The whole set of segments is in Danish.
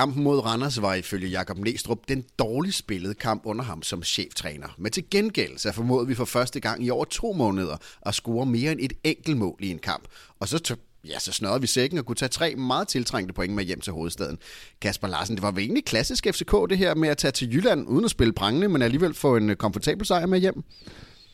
Kampen mod Randers var ifølge Jakob Næstrup den dårligst spillede kamp under ham som cheftræner. Men til gengæld så formåede vi for første gang i over to måneder at score mere end et enkelt mål i en kamp. Og så ja, så snørrede vi sækken og kunne tage tre meget tiltrængte point med hjem til hovedstaden. Kasper Larsen, det var vel egentlig klassisk FCK det her med at tage til Jylland uden at spille prangende, men alligevel få en øh, komfortabel sejr med hjem?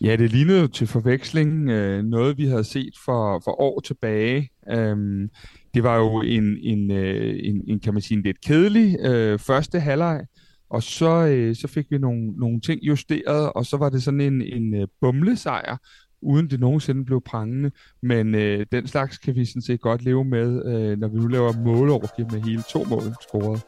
Ja, det lignede til forveksling øh, noget, vi havde set for, for år tilbage. Øhm, det var jo en, en, øh, en, en, kan man sige, en lidt kedelig øh, første halvleg, og så, øh, så fik vi nogle, nogle ting justeret, og så var det sådan en, en øh, bumlesejr, uden det nogensinde blev prangende. Men øh, den slags kan vi sådan set godt leve med, øh, når vi nu laver måleovergive med hele to mål scoret.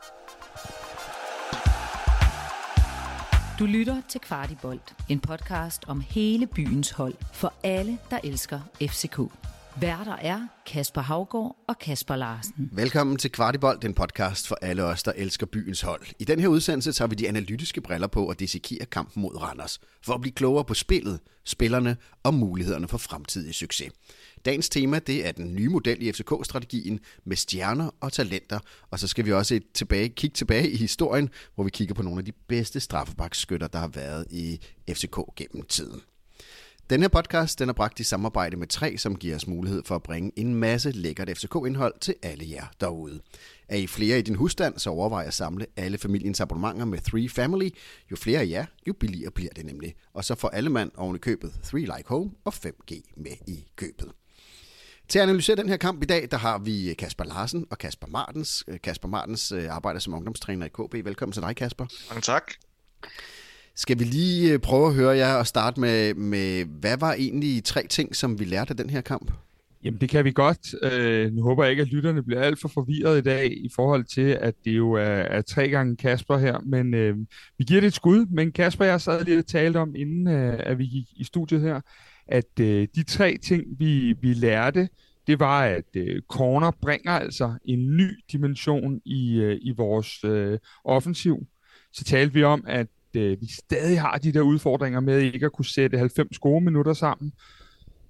Du lytter til Kvartibolt, en podcast om hele byens hold for alle, der elsker FCK. Værter er Kasper Havgård og Kasper Larsen. Velkommen til Kvartibold, den podcast for alle os, der elsker byens hold. I den her udsendelse tager vi de analytiske briller på og dissekerer kampen mod Randers, for at blive klogere på spillet, spillerne og mulighederne for fremtidig succes. Dagens tema det er den nye model i FCK-strategien med stjerner og talenter, og så skal vi også et tilbage, kigge tilbage i historien, hvor vi kigger på nogle af de bedste straffebakskytter, der har været i FCK gennem tiden. Den her podcast den er bragt i samarbejde med 3, som giver os mulighed for at bringe en masse lækkert FCK-indhold til alle jer derude. Er I flere i din husstand, så overvej at samle alle familiens abonnementer med 3 Family. Jo flere af jer, jo billigere bliver det nemlig. Og så får alle mand oven i købet 3 Like Home og 5G med i købet. Til at analysere den her kamp i dag, der har vi Kasper Larsen og Kasper Martens. Kasper Martens øh, arbejder som ungdomstræner i KB. Velkommen til dig, Kasper. Mange tak. Skal vi lige øh, prøve at høre jer og starte med, med, hvad var egentlig tre ting, som vi lærte af den her kamp? Jamen det kan vi godt. Øh, nu håber jeg ikke, at lytterne bliver alt for forvirret i dag i forhold til, at det jo er, er tre gange Kasper her. Men øh, vi giver det et skud. Men Kasper og jeg sad lige og talte om, inden øh, at vi gik i studiet her, at øh, de tre ting, vi, vi lærte, det var, at øh, corner bringer altså en ny dimension i, øh, i vores øh, offensiv. Så talte vi om, at øh, vi stadig har de der udfordringer med ikke at kunne sætte 90 gode minutter sammen.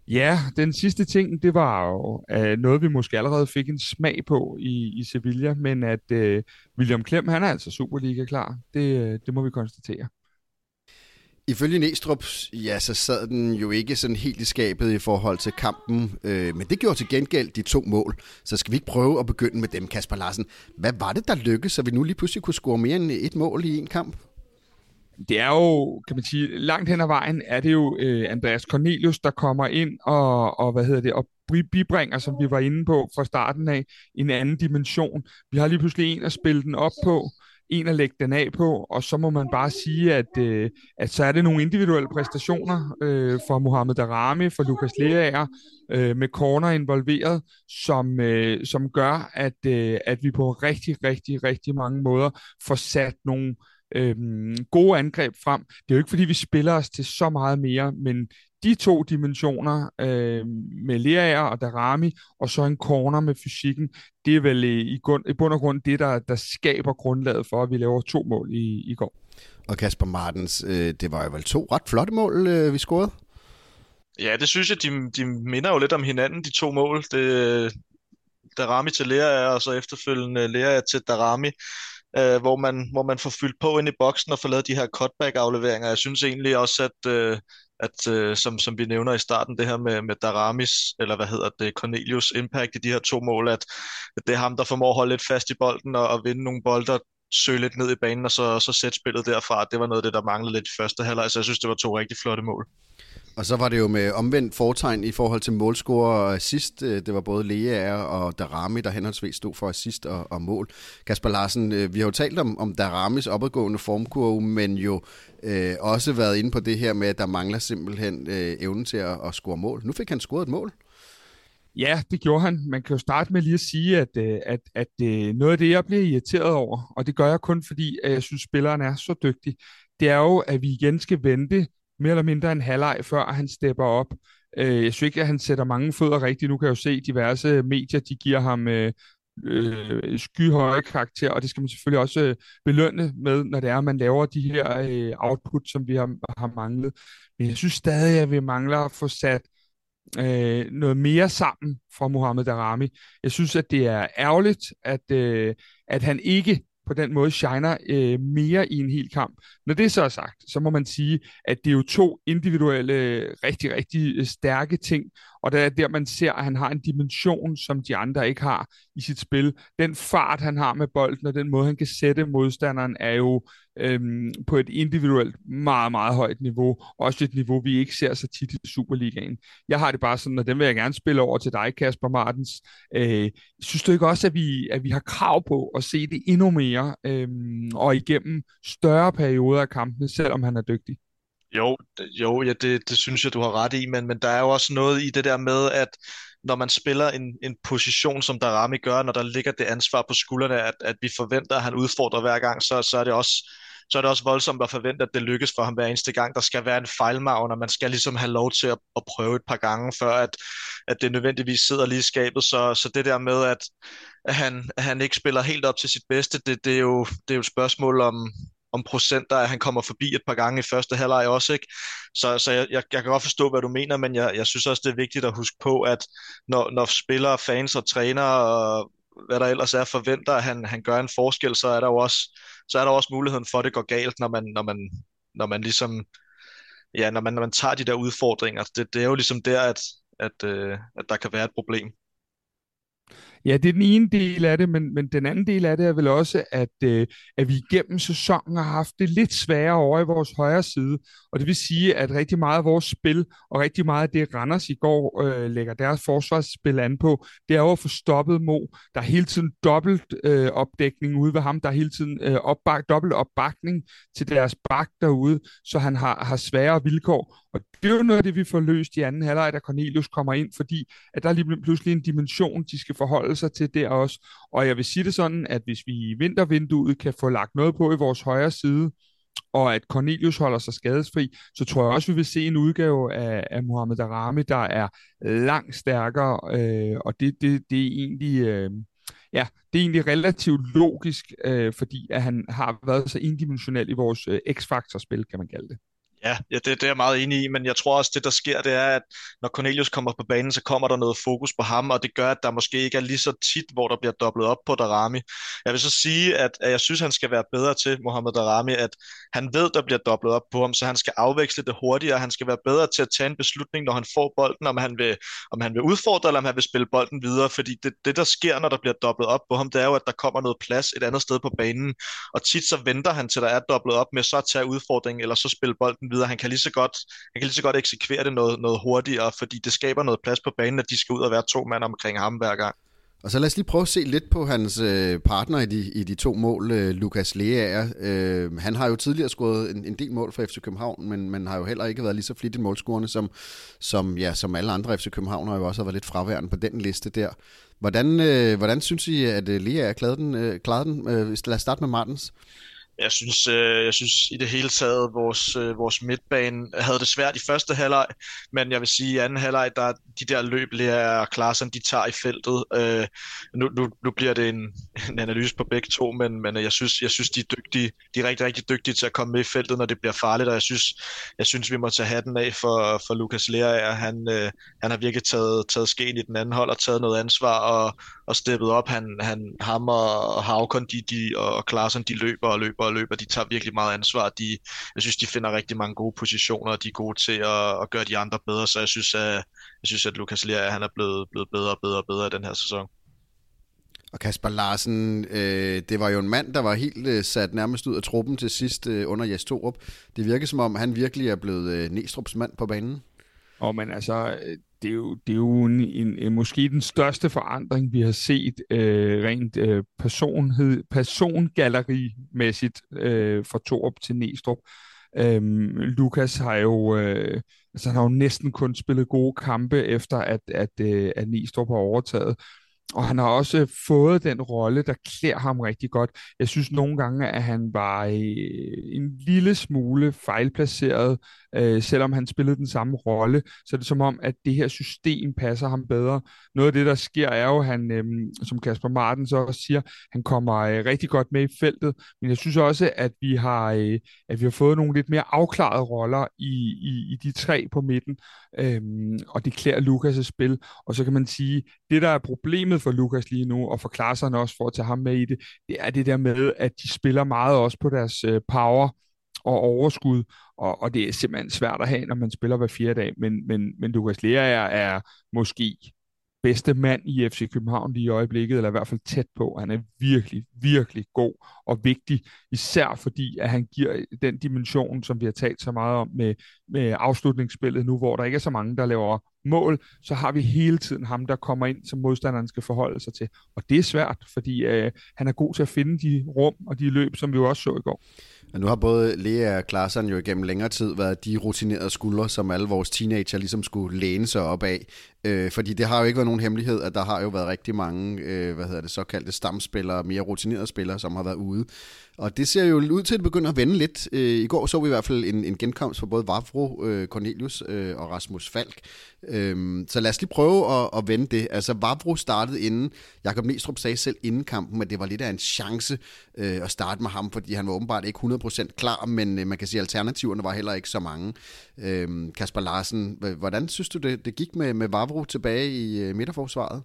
Ja, den sidste ting, det var jo øh, noget, vi måske allerede fik en smag på i, i Sevilla, men at øh, William Klem, han er altså Superliga klar. Det, øh, det må vi konstatere. Ifølge Næstrup, ja, så sad den jo ikke sådan helt i skabet i forhold til kampen, øh, men det gjorde til gengæld de to mål. Så skal vi ikke prøve at begynde med dem, Kasper Larsen. Hvad var det, der lykkedes, så vi nu lige pludselig kunne score mere end et mål i en kamp? Det er jo, kan man sige, langt hen ad vejen er det jo øh, Andreas Cornelius, der kommer ind og, og hvad hedder det, og bibringer, som vi var inde på fra starten af, en anden dimension. Vi har lige pludselig en at spille den op på, en at lægge den af på, og så må man bare sige, at, øh, at så er det nogle individuelle præstationer øh, for Mohamed Darami, for Lukas Leaer, øh, med corner involveret, som, øh, som gør, at, øh, at vi på rigtig, rigtig, rigtig mange måder får sat nogle øhm, gode angreb frem. Det er jo ikke, fordi vi spiller os til så meget mere, men de to dimensioner øh, med Lerager og Darami, og så en corner med fysikken, det er vel i, i, grund, i bund og grund det, der, der skaber grundlaget for, at vi laver to mål i, i går. Og Kasper Martens, øh, det var jo vel to ret flotte mål, øh, vi scorede? Ja, det synes jeg, de, de minder jo lidt om hinanden, de to mål. Det, Darami til Lerager, og så efterfølgende Lerager til Darami øh, hvor, man, hvor man får fyldt på ind i boksen og får lavet de her cutback-afleveringer. Jeg synes egentlig også, at, øh, at øh, som, som vi nævner i starten, det her med, med Daramis, eller hvad hedder det, Cornelius impact i de her to mål, at, at det er ham, der formår at holde lidt fast i bolden og, og vinde nogle bolde, søge lidt ned i banen, og så, så sætte spillet derfra. Det var noget af det, der manglede lidt i første halvleg, så jeg synes, det var to rigtig flotte mål. Og så var det jo med omvendt fortegn i forhold til målscorer og assist. Øh, det var både Lea og Darami, der henholdsvis stod for assist og, og mål. Kasper Larsen, øh, vi har jo talt om, om Daramis opadgående formkurve, men jo øh, også været inde på det her med, at der mangler simpelthen øh, evnen til at, at score mål. Nu fik han scoret et mål. Ja, det gjorde han. Man kan jo starte med lige at sige, at, øh, at, at, at noget af det, jeg bliver irriteret over, og det gør jeg kun fordi, at jeg synes, at spilleren er så dygtig, det er jo, at vi igen skal vente mere eller mindre en halvleg, før han stepper op. Øh, jeg synes ikke, at han sætter mange fødder rigtigt. Nu kan jeg jo se, diverse medier, de giver ham øh, øh, skyhøje karakter, og det skal man selvfølgelig også øh, belønne med, når det er, at man laver de her øh, output, som vi har, har manglet. Men jeg synes stadig, at vi mangler at få sat øh, noget mere sammen fra Mohamed Darami. Jeg synes, at det er ærgerligt, at, øh, at han ikke på den måde shiner øh, mere i en hel kamp. Når det så er sagt, så må man sige, at det er jo to individuelle, øh, rigtig, rigtig øh, stærke ting, og det er der, man ser, at han har en dimension, som de andre ikke har i sit spil. Den fart, han har med bolden, og den måde, han kan sætte modstanderen, er jo øhm, på et individuelt meget, meget højt niveau. Også et niveau, vi ikke ser så tit i Superligaen. Jeg har det bare sådan, og den vil jeg gerne spille over til dig, Kasper Martens. Øh, synes du ikke også, at vi, at vi har krav på at se det endnu mere, øhm, og igennem større perioder af kampene, selvom han er dygtig? Jo, jo ja, det, det synes jeg, du har ret i, men, men der er jo også noget i det der med, at når man spiller en, en position, som Darami gør, når der ligger det ansvar på skuldrene, at, at vi forventer, at han udfordrer hver gang, så, så er det også så er det også voldsomt at forvente, at det lykkes for ham hver eneste gang. Der skal være en fejlmavn, og man skal ligesom have lov til at, at prøve et par gange, før at, at det nødvendigvis sidder lige i skabet. Så, så det der med, at, at, han, at han ikke spiller helt op til sit bedste, det, det, er, jo, det er jo et spørgsmål om, om procenter, at han kommer forbi et par gange i første halvleg også, ikke? Så, så jeg, jeg, jeg kan godt forstå, hvad du mener, men jeg, jeg synes også, det er vigtigt at huske på, at når, når spillere, fans og trænere og hvad der ellers er, forventer, at han, han gør en forskel, så er der jo også, så er der også muligheden for, at det går galt, når man, når man, når man ligesom, ja, når man, når man tager de der udfordringer. Det, det er jo ligesom der, at, at, øh, at der kan være et problem. Ja, det er den ene del af det, men, men den anden del af det er vel også, at, øh, at vi igennem sæsonen har haft det lidt sværere over i vores højre side. Og det vil sige, at rigtig meget af vores spil, og rigtig meget af det, Randers i går øh, lægger deres forsvarsspil an på, det er jo at få stoppet Mo. Der er hele tiden dobbelt øh, opdækning ude ved ham. Der er hele tiden øh, opbak, dobbelt opbakning til deres bak derude, så han har, har svære vilkår. Og det er jo noget af det, vi får løst i anden halvleg, da Cornelius kommer ind, fordi at der er lige pludselig en dimension, de skal forholde sig til der også. Og jeg vil sige det sådan, at hvis vi i vintervinduet kan få lagt noget på i vores højre side, og at Cornelius holder sig skadesfri, så tror jeg også, vi vil se en udgave af, af Mohamed Darami, der er langt stærkere, øh, og det, det, det er egentlig... Øh, ja, det er egentlig relativt logisk, øh, fordi at han har været så indimensionel i vores øh, X-faktor-spil, kan man kalde det. Ja, ja det, det er jeg meget enig i, men jeg tror også, det der sker, det er, at når Cornelius kommer på banen, så kommer der noget fokus på ham, og det gør, at der måske ikke er lige så tit, hvor der bliver dobblet op på Darami. Jeg vil så sige, at, at jeg synes, han skal være bedre til, Mohamed Darami, at han ved, der bliver dobblet op på ham, så han skal afveksle det hurtigere, han skal være bedre til at tage en beslutning, når han får bolden, om han vil, om han vil udfordre, eller om han vil spille bolden videre, fordi det, det, der sker, når der bliver dobblet op på ham, det er jo, at der kommer noget plads et andet sted på banen, og tit så venter han til, der er dobblet op med så at tage udfordringen, eller så spille bolden videre. Han kan lige så godt, han kan lige så godt eksekvere det noget, noget hurtigere, fordi det skaber noget plads på banen, at de skal ud og være to mand omkring ham hver gang. Og så lad os lige prøve at se lidt på hans øh, partner i de, i de to mål, øh, Lukas Leaer. Øh, han har jo tidligere scoret en, en del mål for FC København, men man har jo heller ikke været lige så flittig målscorende, som, som, ja, som alle andre FC København har jo også været lidt fraværende på den liste der. Hvordan, øh, hvordan synes I, at øh, Leaer klarede den? Øh, klarede den? Øh, lad os starte med Martens. Jeg synes, øh, jeg synes i det hele taget, vores, øh, vores midtbane havde det svært i første halvleg, men jeg vil sige, i anden halvleg, der de der løb, Lea og Klaassen, de tager i feltet. Øh, nu, nu, nu bliver det en, en analyse på begge to, men, men jeg, synes, jeg synes, de er dygtige. De er rigtig, rigtig dygtige til at komme med i feltet, når det bliver farligt, og jeg synes, jeg synes vi må tage hatten af for, for Lukas Lea. Han, øh, han har virkelig taget, taget skeen i den anden hold og taget noget ansvar og, og steppet op. Han, han, ham og Havkon, de, de, og Klaassen, de løber og løber og løber. De tager virkelig meget ansvar. De, jeg synes, de finder rigtig mange gode positioner, og de er gode til at, at gøre de andre bedre, så jeg synes, at, jeg synes, at Lukas Lea, han er blevet, blevet bedre og bedre og bedre i den her sæson. Og Kasper Larsen, øh, det var jo en mand, der var helt øh, sat nærmest ud af truppen til sidst øh, under Jes Torup. Det virker som om, han virkelig er blevet øh, Næstrup's mand på banen. Og men altså, det er jo, det er jo en, en, en, måske den største forandring, vi har set øh, rent øh, personhed, persongallerimæssigt øh, fra Torup til Næstrup. Øhm, Lukas har jo, øh, altså han har jo næsten kun spillet gode kampe efter, at, at, øh, at Næstrup har overtaget. Og han har også fået den rolle, der klæder ham rigtig godt. Jeg synes nogle gange, at han var øh, en lille smule fejlplaceret øh, selvom han spillede den samme rolle, så er det som om, at det her system passer ham bedre. Noget af det, der sker, er jo, han, øh, som Kasper Martin så også siger, han kommer øh, rigtig godt med i feltet, men jeg synes også, at vi har, øh, at vi har fået nogle lidt mere afklarede roller i, i, i de tre på midten, øh, og det klæder Lukas' spil, og så kan man sige, det der er problemet for Lukas lige nu, og for klasserne også for at tage ham med i det, det er det der med, at de spiller meget også på deres øh, power og overskud, og, og det er simpelthen svært at have, når man spiller hver fjerde dag, men, men, men Lukas Lea er, er måske bedste mand i FC København lige i øjeblikket, eller i hvert fald tæt på. Han er virkelig, virkelig god og vigtig, især fordi, at han giver den dimension, som vi har talt så meget om med, med afslutningsspillet nu, hvor der ikke er så mange, der laver mål, så har vi hele tiden ham, der kommer ind, som modstanderen skal forholde sig til. Og det er svært, fordi øh, han er god til at finde de rum og de løb, som vi jo også så i går. Men nu har både Lea og Klaassen jo igennem længere tid været de rutinerede skuldre, som alle vores teenager ligesom skulle læne sig op af. Øh, fordi det har jo ikke været nogen hemmelighed, at der har jo været rigtig mange, øh, hvad hedder det, såkaldte stamspillere, mere rutinerede spillere, som har været ude. Og det ser jo ud til at begynde at vende lidt. Øh, I går så vi i hvert fald en, en genkomst for både Vavro, øh, Cornelius øh, og Rasmus Falk. Øhm, så lad os lige prøve at, at vende det. Altså Vavro startede inden, Jakob Næstrup sagde selv inden kampen, at det var lidt af en chance at starte med ham, fordi han var åbenbart ikke 100% klar, men man kan sige, at alternativerne var heller ikke så mange. Øhm, Kasper Larsen, hvordan synes du, det, det gik med, med Vavro tilbage i midterforsvaret?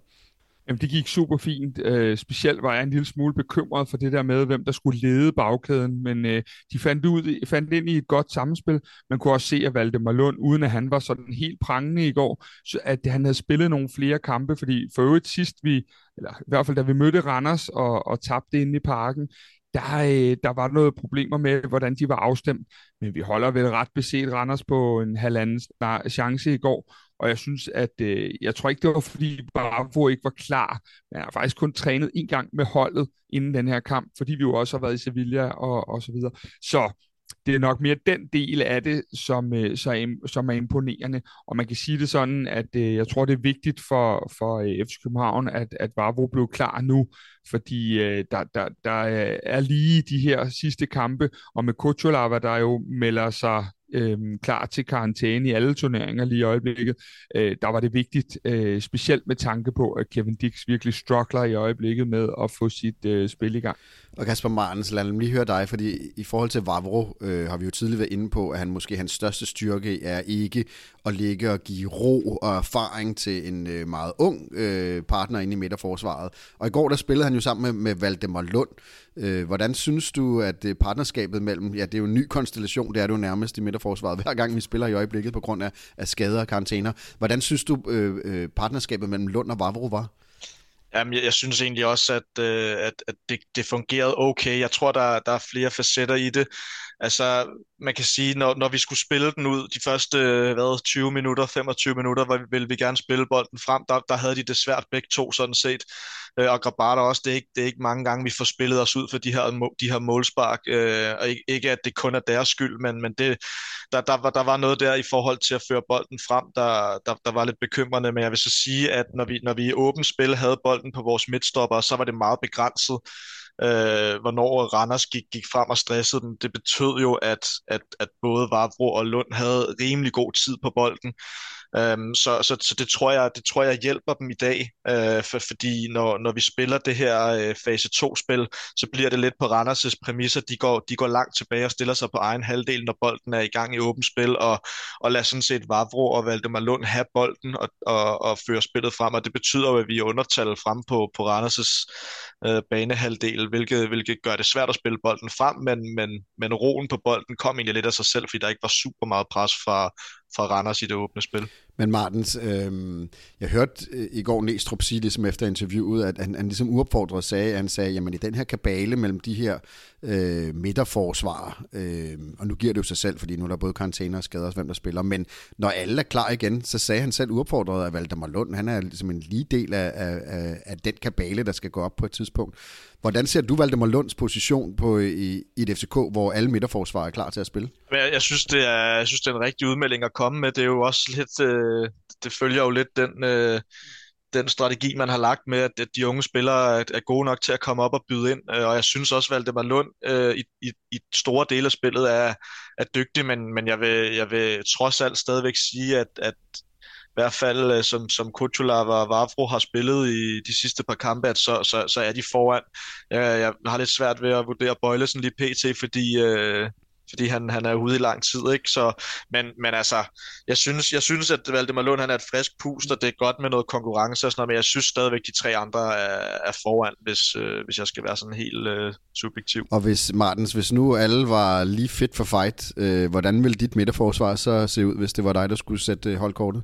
Jamen, det gik super fint. Øh, specielt var jeg en lille smule bekymret for det der med, hvem der skulle lede bagkæden, men øh, de fandt, ud, fandt ind i et godt samspil. Man kunne også se, at Valdemar Lund, uden at han var sådan helt prangende i går, så at han havde spillet nogle flere kampe, fordi for øvrigt sidst vi, eller i hvert fald da vi mødte Randers og, og tabte inde i parken, der, øh, der var noget problemer med, hvordan de var afstemt. Men vi holder vel ret beset Randers på en halvanden chance i går, og jeg synes, at øh, jeg tror ikke, det var fordi Bravo ikke var klar, men har faktisk kun trænet en gang med holdet inden den her kamp, fordi vi jo også har været i Sevilla og, og så videre. Så det er nok mere den del af det, som, øh, som er imponerende. Og man kan sige det sådan, at øh, jeg tror, det er vigtigt for, for øh, FC København, at, at Vavro blev klar nu, fordi øh, der, der, der øh, er lige de her sidste kampe, og med Kutsulava, der jo melder sig øh, klar til karantæne i alle turneringer lige i øjeblikket. Øh, der var det vigtigt, øh, specielt med tanke på, at Kevin Dix virkelig struggler i øjeblikket med at få sit øh, spil i gang. Og Kasper Martens, lad mig lige høre dig, fordi i forhold til Vavro øh, har vi jo tidligere været inde på, at han måske hans største styrke er ikke at ligge og give ro og erfaring til en øh, meget ung øh, partner inde i midterforsvaret. Og i går der spillede han jo sammen med, med Valdemar Lund. Øh, hvordan synes du, at øh, partnerskabet mellem, ja det er jo en ny konstellation, det er det jo nærmest i midterforsvaret, hver gang vi spiller i øjeblikket på grund af, af skader og karantæner. Hvordan synes du, øh, øh, partnerskabet mellem Lund og Vavro var? Jamen, jeg, jeg synes egentlig også, at, øh, at, at det, det fungerede okay. Jeg tror, der, der er flere facetter i det. Altså, man kan sige, når, når vi skulle spille den ud de første hvad, 20 minutter, 25 minutter, hvor ville vi gerne spille bolden frem, der, der havde de det svært begge to sådan set. Øh, og Grabata også, det er, ikke, det er ikke mange gange, vi får spillet os ud for de her, de her målspark, øh, og ikke, ikke at det kun er deres skyld, men, men det, der, der, var, der var noget der i forhold til at føre bolden frem, der, der, der var lidt bekymrende, men jeg vil så sige, at når vi, når vi i åbent spil havde bolden på vores midtstopper, så var det meget begrænset øh, hvornår Randers gik, gik frem og stressede dem. Det betød jo, at, at, at både Vavro og Lund havde rimelig god tid på bolden. Øhm, så, så, så det tror jeg, det tror jeg hjælper dem i dag, øh, for, fordi når, når vi spiller det her øh, fase 2-spil, så bliver det lidt på Randers' præmisser. De går, de går langt tilbage og stiller sig på egen halvdel, når bolden er i gang i åbent spil, og, og lader sådan set Vavro og Valdemar Lund have bolden og, og, og føre spillet frem, og det betyder jo, at vi er undertal frem på, på Randers' øh, banehalvdel, hvilket, hvilket gør det svært at spille bolden frem, men, men, men roen på bolden kom egentlig lidt af sig selv, fordi der ikke var super meget pres fra, fra Randers i det åbne spil. Men Martens, øh, jeg hørte øh, i går Næstrup sige ligesom efter interviewet, at han, han ligesom uopfordret sagde, at han sagde, jamen i den her kabale mellem de her øh, midterforsvarer, øh, og nu giver det jo sig selv, fordi nu er der både karantæner og skader, hvem der spiller, men når alle er klar igen, så sagde han selv uopfordret, at Valdemar Lund, han er ligesom en lige del af, af, af den kabale, der skal gå op på et tidspunkt. Hvordan ser du Valdemar Lunds position på, i, i et FCK, hvor alle midterforsvarer er klar til at spille? Jeg, jeg, synes, det er, jeg synes, det er en rigtig udmelding at komme med. Det er jo også lidt, øh, Øh, det følger jo lidt den, øh, den strategi, man har lagt med, at de unge spillere er, er gode nok til at komme op og byde ind, øh, og jeg synes også, at Valdemar Lund øh, i, i, i store dele af spillet er, er dygtig, men, men jeg, vil, jeg vil trods alt stadigvæk sige, at, at i hvert fald øh, som, som Kutulava og Vavro har spillet i de sidste par kampe, at så, så, så er de foran. Jeg, jeg har lidt svært ved at vurdere Bøjlesen lige pt, fordi øh, fordi han, han er ude i lang tid, ikke? Så, men, men altså, jeg synes, jeg synes, at Valdemar Lund han er et frisk pust, og det er godt med noget konkurrence og sådan noget, men jeg synes stadigvæk, de tre andre er, er foran, hvis, øh, hvis jeg skal være sådan helt øh, subjektiv. Og hvis, Martens, hvis nu alle var lige fit for fight, øh, hvordan ville dit midterforsvar så se ud, hvis det var dig, der skulle sætte øh, holdkortet?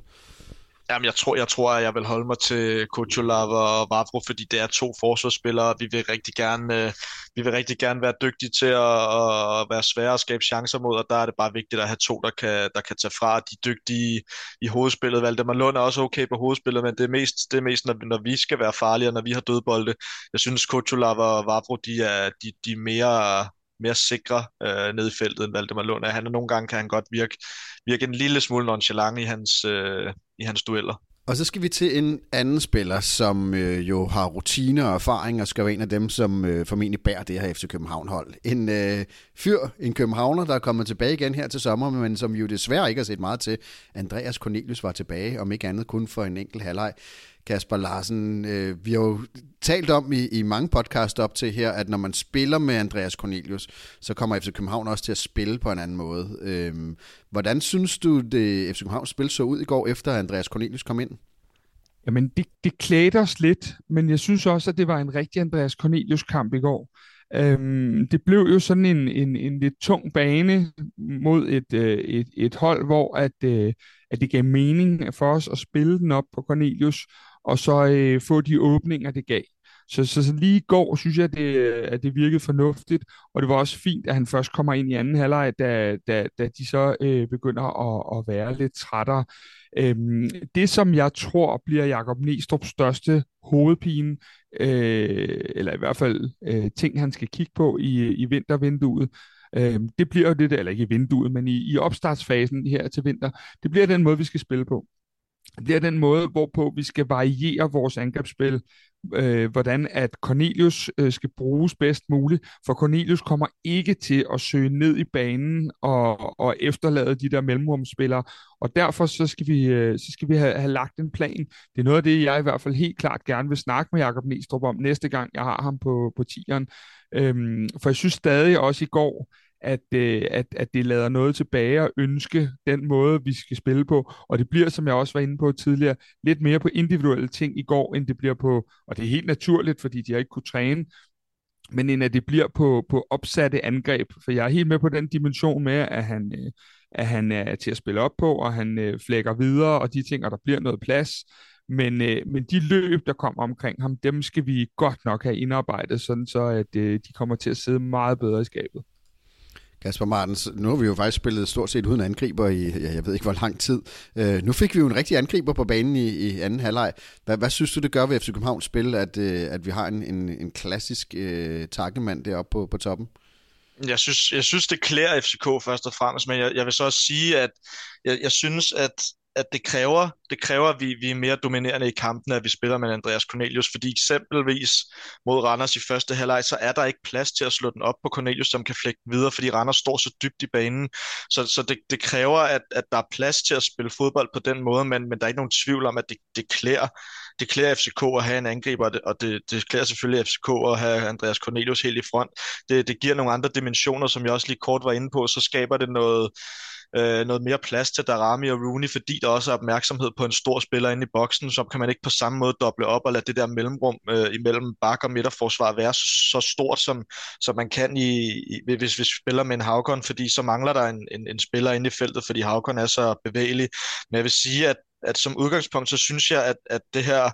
Jamen, jeg tror, jeg tror, at jeg vil holde mig til Kuchulava og Vavro, fordi det er to forsvarsspillere. Vi vil rigtig gerne, øh, vi vil rigtig gerne være dygtige til at, at være svære og skabe chancer mod, og der er det bare vigtigt at have to, der kan, der kan tage fra. De dygtige i hovedspillet. Valdemar Lund er også okay på hovedspillet, men det er mest, det er mest når, når vi skal være farlige, og når vi har dødbolde. Jeg synes, Kuchulava og Vavro, de er, de, de er mere mere sikre øh, ned i feltet end Valdemar Lund er. Han er nogle gange kan han godt virke, virke en lille smule nonchalant i hans, øh, i hans dueller. Og så skal vi til en anden spiller, som øh, jo har rutine og erfaring, og skal være en af dem, som øh, formentlig bærer det her FC København-hold. En øh, fyr, en københavner, der er kommet tilbage igen her til sommer, men som jo desværre ikke har set meget til. Andreas Cornelius var tilbage, om ikke andet kun for en enkelt halvleg. Kasper Larsen. Øh, vi har jo talt om i, i mange podcast op til her, at når man spiller med Andreas Cornelius, så kommer FC København også til at spille på en anden måde. Øh, hvordan synes du, det FC Københavns spil så ud i går, efter Andreas Cornelius kom ind? Jamen, det, det klædte os lidt, men jeg synes også, at det var en rigtig Andreas Cornelius-kamp i går. Øhm, det blev jo sådan en, en, en lidt tung bane mod et, øh, et, et hold, hvor at, øh, at det gav mening for os at spille den op på Cornelius, og så øh, få de åbninger, det gav. Så, så, så lige i går synes jeg, det, at det virkede fornuftigt, og det var også fint, at han først kommer ind i anden halvleg, da, da, da de så øh, begynder at, at være lidt trættere. Øhm, det, som jeg tror bliver Jakob Næstrup's største hovedpine, øh, eller i hvert fald øh, ting, han skal kigge på i, i vintervinduet, øh, det bliver jo det, eller ikke i vinduet, men i, i opstartsfasen her til vinter, det bliver den måde, vi skal spille på. Det er den måde, hvorpå vi skal variere vores angrebsspil øh, hvordan at Cornelius øh, skal bruges bedst muligt, for Cornelius kommer ikke til at søge ned i banen og, og efterlade de der mellemrumspillere, og derfor så skal vi, øh, så skal vi have, have lagt en plan. Det er noget af det, jeg i hvert fald helt klart gerne vil snakke med Jakob Næstrup om næste gang, jeg har ham på, på tieren. Øhm, for jeg synes stadig også i går, at, øh, at, at det lader noget tilbage og ønske den måde, vi skal spille på. Og det bliver, som jeg også var inde på tidligere, lidt mere på individuelle ting i går, end det bliver på, og det er helt naturligt, fordi de har ikke kunne træne, men end at det bliver på, på opsatte angreb. For jeg er helt med på den dimension med, at han, øh, at han er til at spille op på, og han øh, flækker videre, og de ting, og der bliver noget plads. Men, øh, men de løb, der kommer omkring ham, dem skal vi godt nok have indarbejdet, sådan så at øh, de kommer til at sidde meget bedre i skabet. Kasper Martens, nu har vi jo faktisk spillet stort set uden angriber i, ja, jeg ved ikke hvor lang tid. Øh, nu fik vi jo en rigtig angriber på banen i, i anden halvleg. Hvad, hvad synes du, det gør ved FC Københavns spil, at, øh, at vi har en, en, en klassisk øh, takkemand deroppe på, på toppen? Jeg synes, jeg synes, det klæder FCK først og fremmest, men jeg, jeg vil så også sige, at jeg, jeg synes, at at det kræver, det kræver at vi, vi er mere dominerende i kampen, at vi spiller med Andreas Cornelius, fordi eksempelvis mod Randers i første halvleg, så er der ikke plads til at slå den op på Cornelius, som kan flække videre, fordi Randers står så dybt i banen. Så, så det, det kræver, at, at der er plads til at spille fodbold på den måde, men, men der er ikke nogen tvivl om, at det, det klæder det klæder FCK at have en angriber, og det, og det, det klæder selvfølgelig FCK at have Andreas Cornelius helt i front. Det, det giver nogle andre dimensioner, som jeg også lige kort var inde på, så skaber det noget, øh, noget mere plads til Darami og Rooney, fordi der også er opmærksomhed på en stor spiller inde i boksen, så kan man ikke på samme måde doble op og lade det der mellemrum øh, imellem bak og midterforsvar være så, så stort, som, som man kan, i, i, hvis vi spiller med en Havkon, fordi så mangler der en, en, en spiller inde i feltet, fordi Havkon er så bevægelig. Men jeg vil sige, at at som udgangspunkt, så synes jeg, at, at det her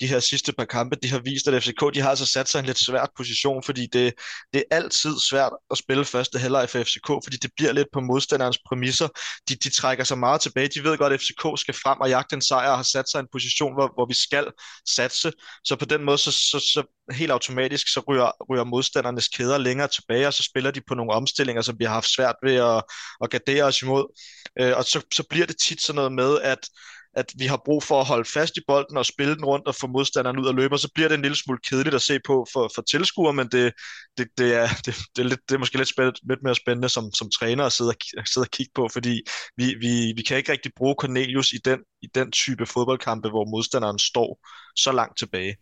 de her sidste par kampe, de har vist, at FCK de har altså sat sig i en lidt svært position, fordi det, det er altid svært at spille første halvleg for FCK, fordi det bliver lidt på modstanderens præmisser. De, de trækker sig meget tilbage. De ved godt, at FCK skal frem og jagte en sejr og har sat sig i en position, hvor, hvor vi skal satse. Så på den måde, så, så, så helt automatisk, så ryger, ryger modstandernes kæder længere tilbage, og så spiller de på nogle omstillinger, som vi har haft svært ved at, at gardere os imod. Øh, og så, så bliver det tit sådan noget med, at at vi har brug for at holde fast i bolden og spille den rundt og få modstanderen ud og løbe, og så bliver det en lille smule kedeligt at se på for, for tilskuer, men det, det, det, er, det, det, er lidt, det er måske lidt, spændende, lidt mere spændende som, som træner at sidde og, sidde og kigge på, fordi vi, vi, vi kan ikke rigtig bruge Cornelius i den, i den type fodboldkampe, hvor modstanderen står så langt tilbage.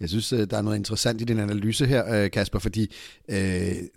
Jeg synes, øh, der er noget interessant i din analyse her, øh, Kasper, fordi øh,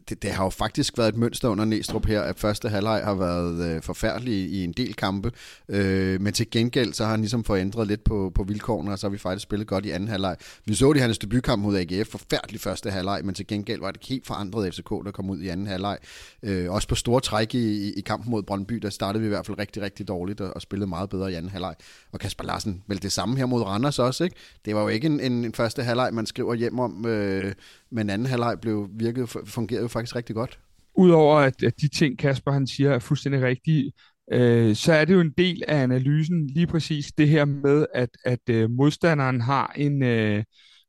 det, det har jo faktisk været et mønster under Næstrup her, at første halvleg har været øh, forfærdelig i en del kampe, øh, men til gengæld så har han ligesom forændret lidt på, på vilkårene, og så har vi faktisk spillet godt i anden halvleg. Vi så det i hans debutkamp mod AGF, forfærdelig første halvleg, men til gengæld var det helt forandret FCK, der kom ud i anden halvleg. Øh, også på store træk i, i kampen mod Brøndby, der startede vi i hvert fald rigtig, rigtig dårligt og, og spillede meget bedre i anden halvleg. Og Kasper Larsen, vel det samme her mod Randers også, ikke? Det var jo ikke en, en, en første halvleg, man skriver hjem om, øh, men anden halvleg blev virket, fungerede jo faktisk rigtig godt. Udover at, at de ting, Kasper han siger, er fuldstændig rigtige, øh, så er det jo en del af analysen lige præcis det her med, at, at øh, modstanderen har en øh,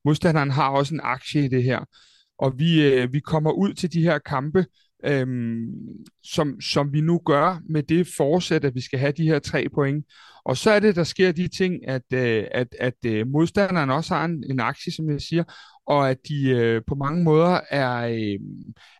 modstanderen har også en aktie i det her. Og vi, øh, vi kommer ud til de her kampe, øh, som, som vi nu gør med det forsæt, at vi skal have de her tre point. Og så er det, der sker de ting, at, øh, at, at øh, modstanderen også har en, en aktie, som jeg siger, og at de øh, på mange måder er, øh,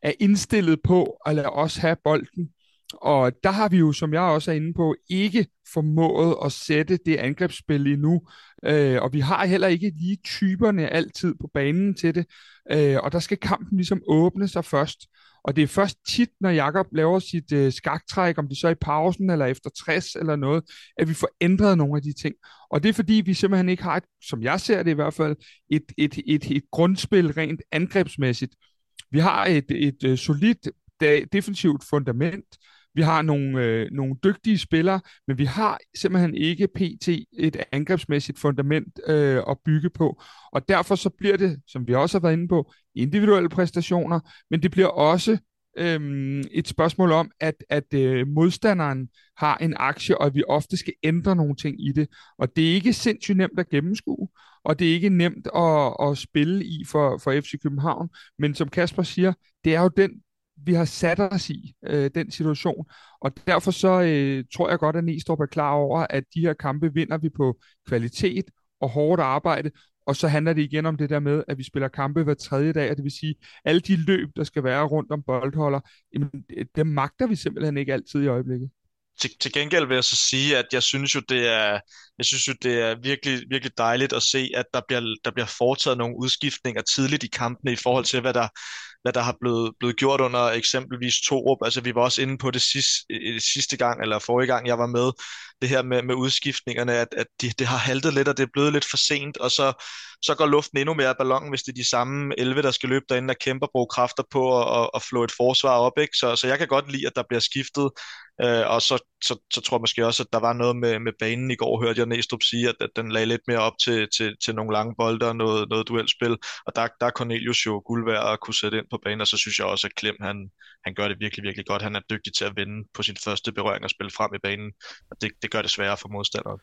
er indstillet på at lade os have bolden. Og der har vi jo, som jeg også er inde på, ikke formået at sætte det angrebsspil endnu. Øh, og vi har heller ikke lige typerne altid på banen til det. Øh, og der skal kampen ligesom åbne sig først. Og det er først tit, når Jakob laver sit øh, skaktræk, om det så er i pausen eller efter 60 eller noget, at vi får ændret nogle af de ting. Og det er fordi, vi simpelthen ikke har, et, som jeg ser det i hvert fald, et, et, et, et grundspil rent angrebsmæssigt. Vi har et, et, et solidt defensivt fundament, vi har nogle, øh, nogle dygtige spillere, men vi har simpelthen ikke pt. et angrebsmæssigt fundament øh, at bygge på. Og derfor så bliver det, som vi også har været inde på, individuelle præstationer, men det bliver også øhm, et spørgsmål om, at, at øh, modstanderen har en aktie, og at vi ofte skal ændre nogle ting i det. Og det er ikke sindssygt nemt at gennemskue, og det er ikke nemt at, at spille i for, for FC København. Men som Kasper siger, det er jo den vi har sat os i øh, den situation. Og derfor så øh, tror jeg godt, at Næstrup er klar over, at de her kampe vinder vi på kvalitet og hårdt arbejde. Og så handler det igen om det der med, at vi spiller kampe hver tredje dag, og det vil sige, alle de løb, der skal være rundt om boldholder, jamen, øh, dem magter vi simpelthen ikke altid i øjeblikket. Til, til gengæld vil jeg så sige, at jeg synes jo, det er, jeg synes jo, det er virkelig, virkelig dejligt at se, at der bliver, der bliver foretaget nogle udskiftninger tidligt i kampene i forhold til, hvad der, hvad der har blevet, blevet gjort under eksempelvis Torup. Altså vi var også inde på det sidste, øh, øh, sidste gang, eller forrige gang, jeg var med, det her med, med udskiftningerne, at, at de, det har haltet lidt, og det er blevet lidt for sent, og så, så går luften endnu mere af ballonen, hvis det er de samme 11, der skal løbe derinde og kæmper bruge kræfter på at, at, at flå et forsvar op. Ikke? Så, så jeg kan godt lide, at der bliver skiftet, øh, og så, så, så tror jeg måske også, at der var noget med, med banen i går, hørte jeg Næstrup sige, at, at den lagde lidt mere op til, til, til nogle lange bolde og noget, noget duelspil, og der, der er Cornelius jo guld værd at kunne sætte ind på banen, og så synes jeg også, at Klem, han, han gør det virkelig, virkelig godt. Han er dygtig til at vinde på sin første berøring og spille frem i banen, og det, det gør det sværere for modstanderen.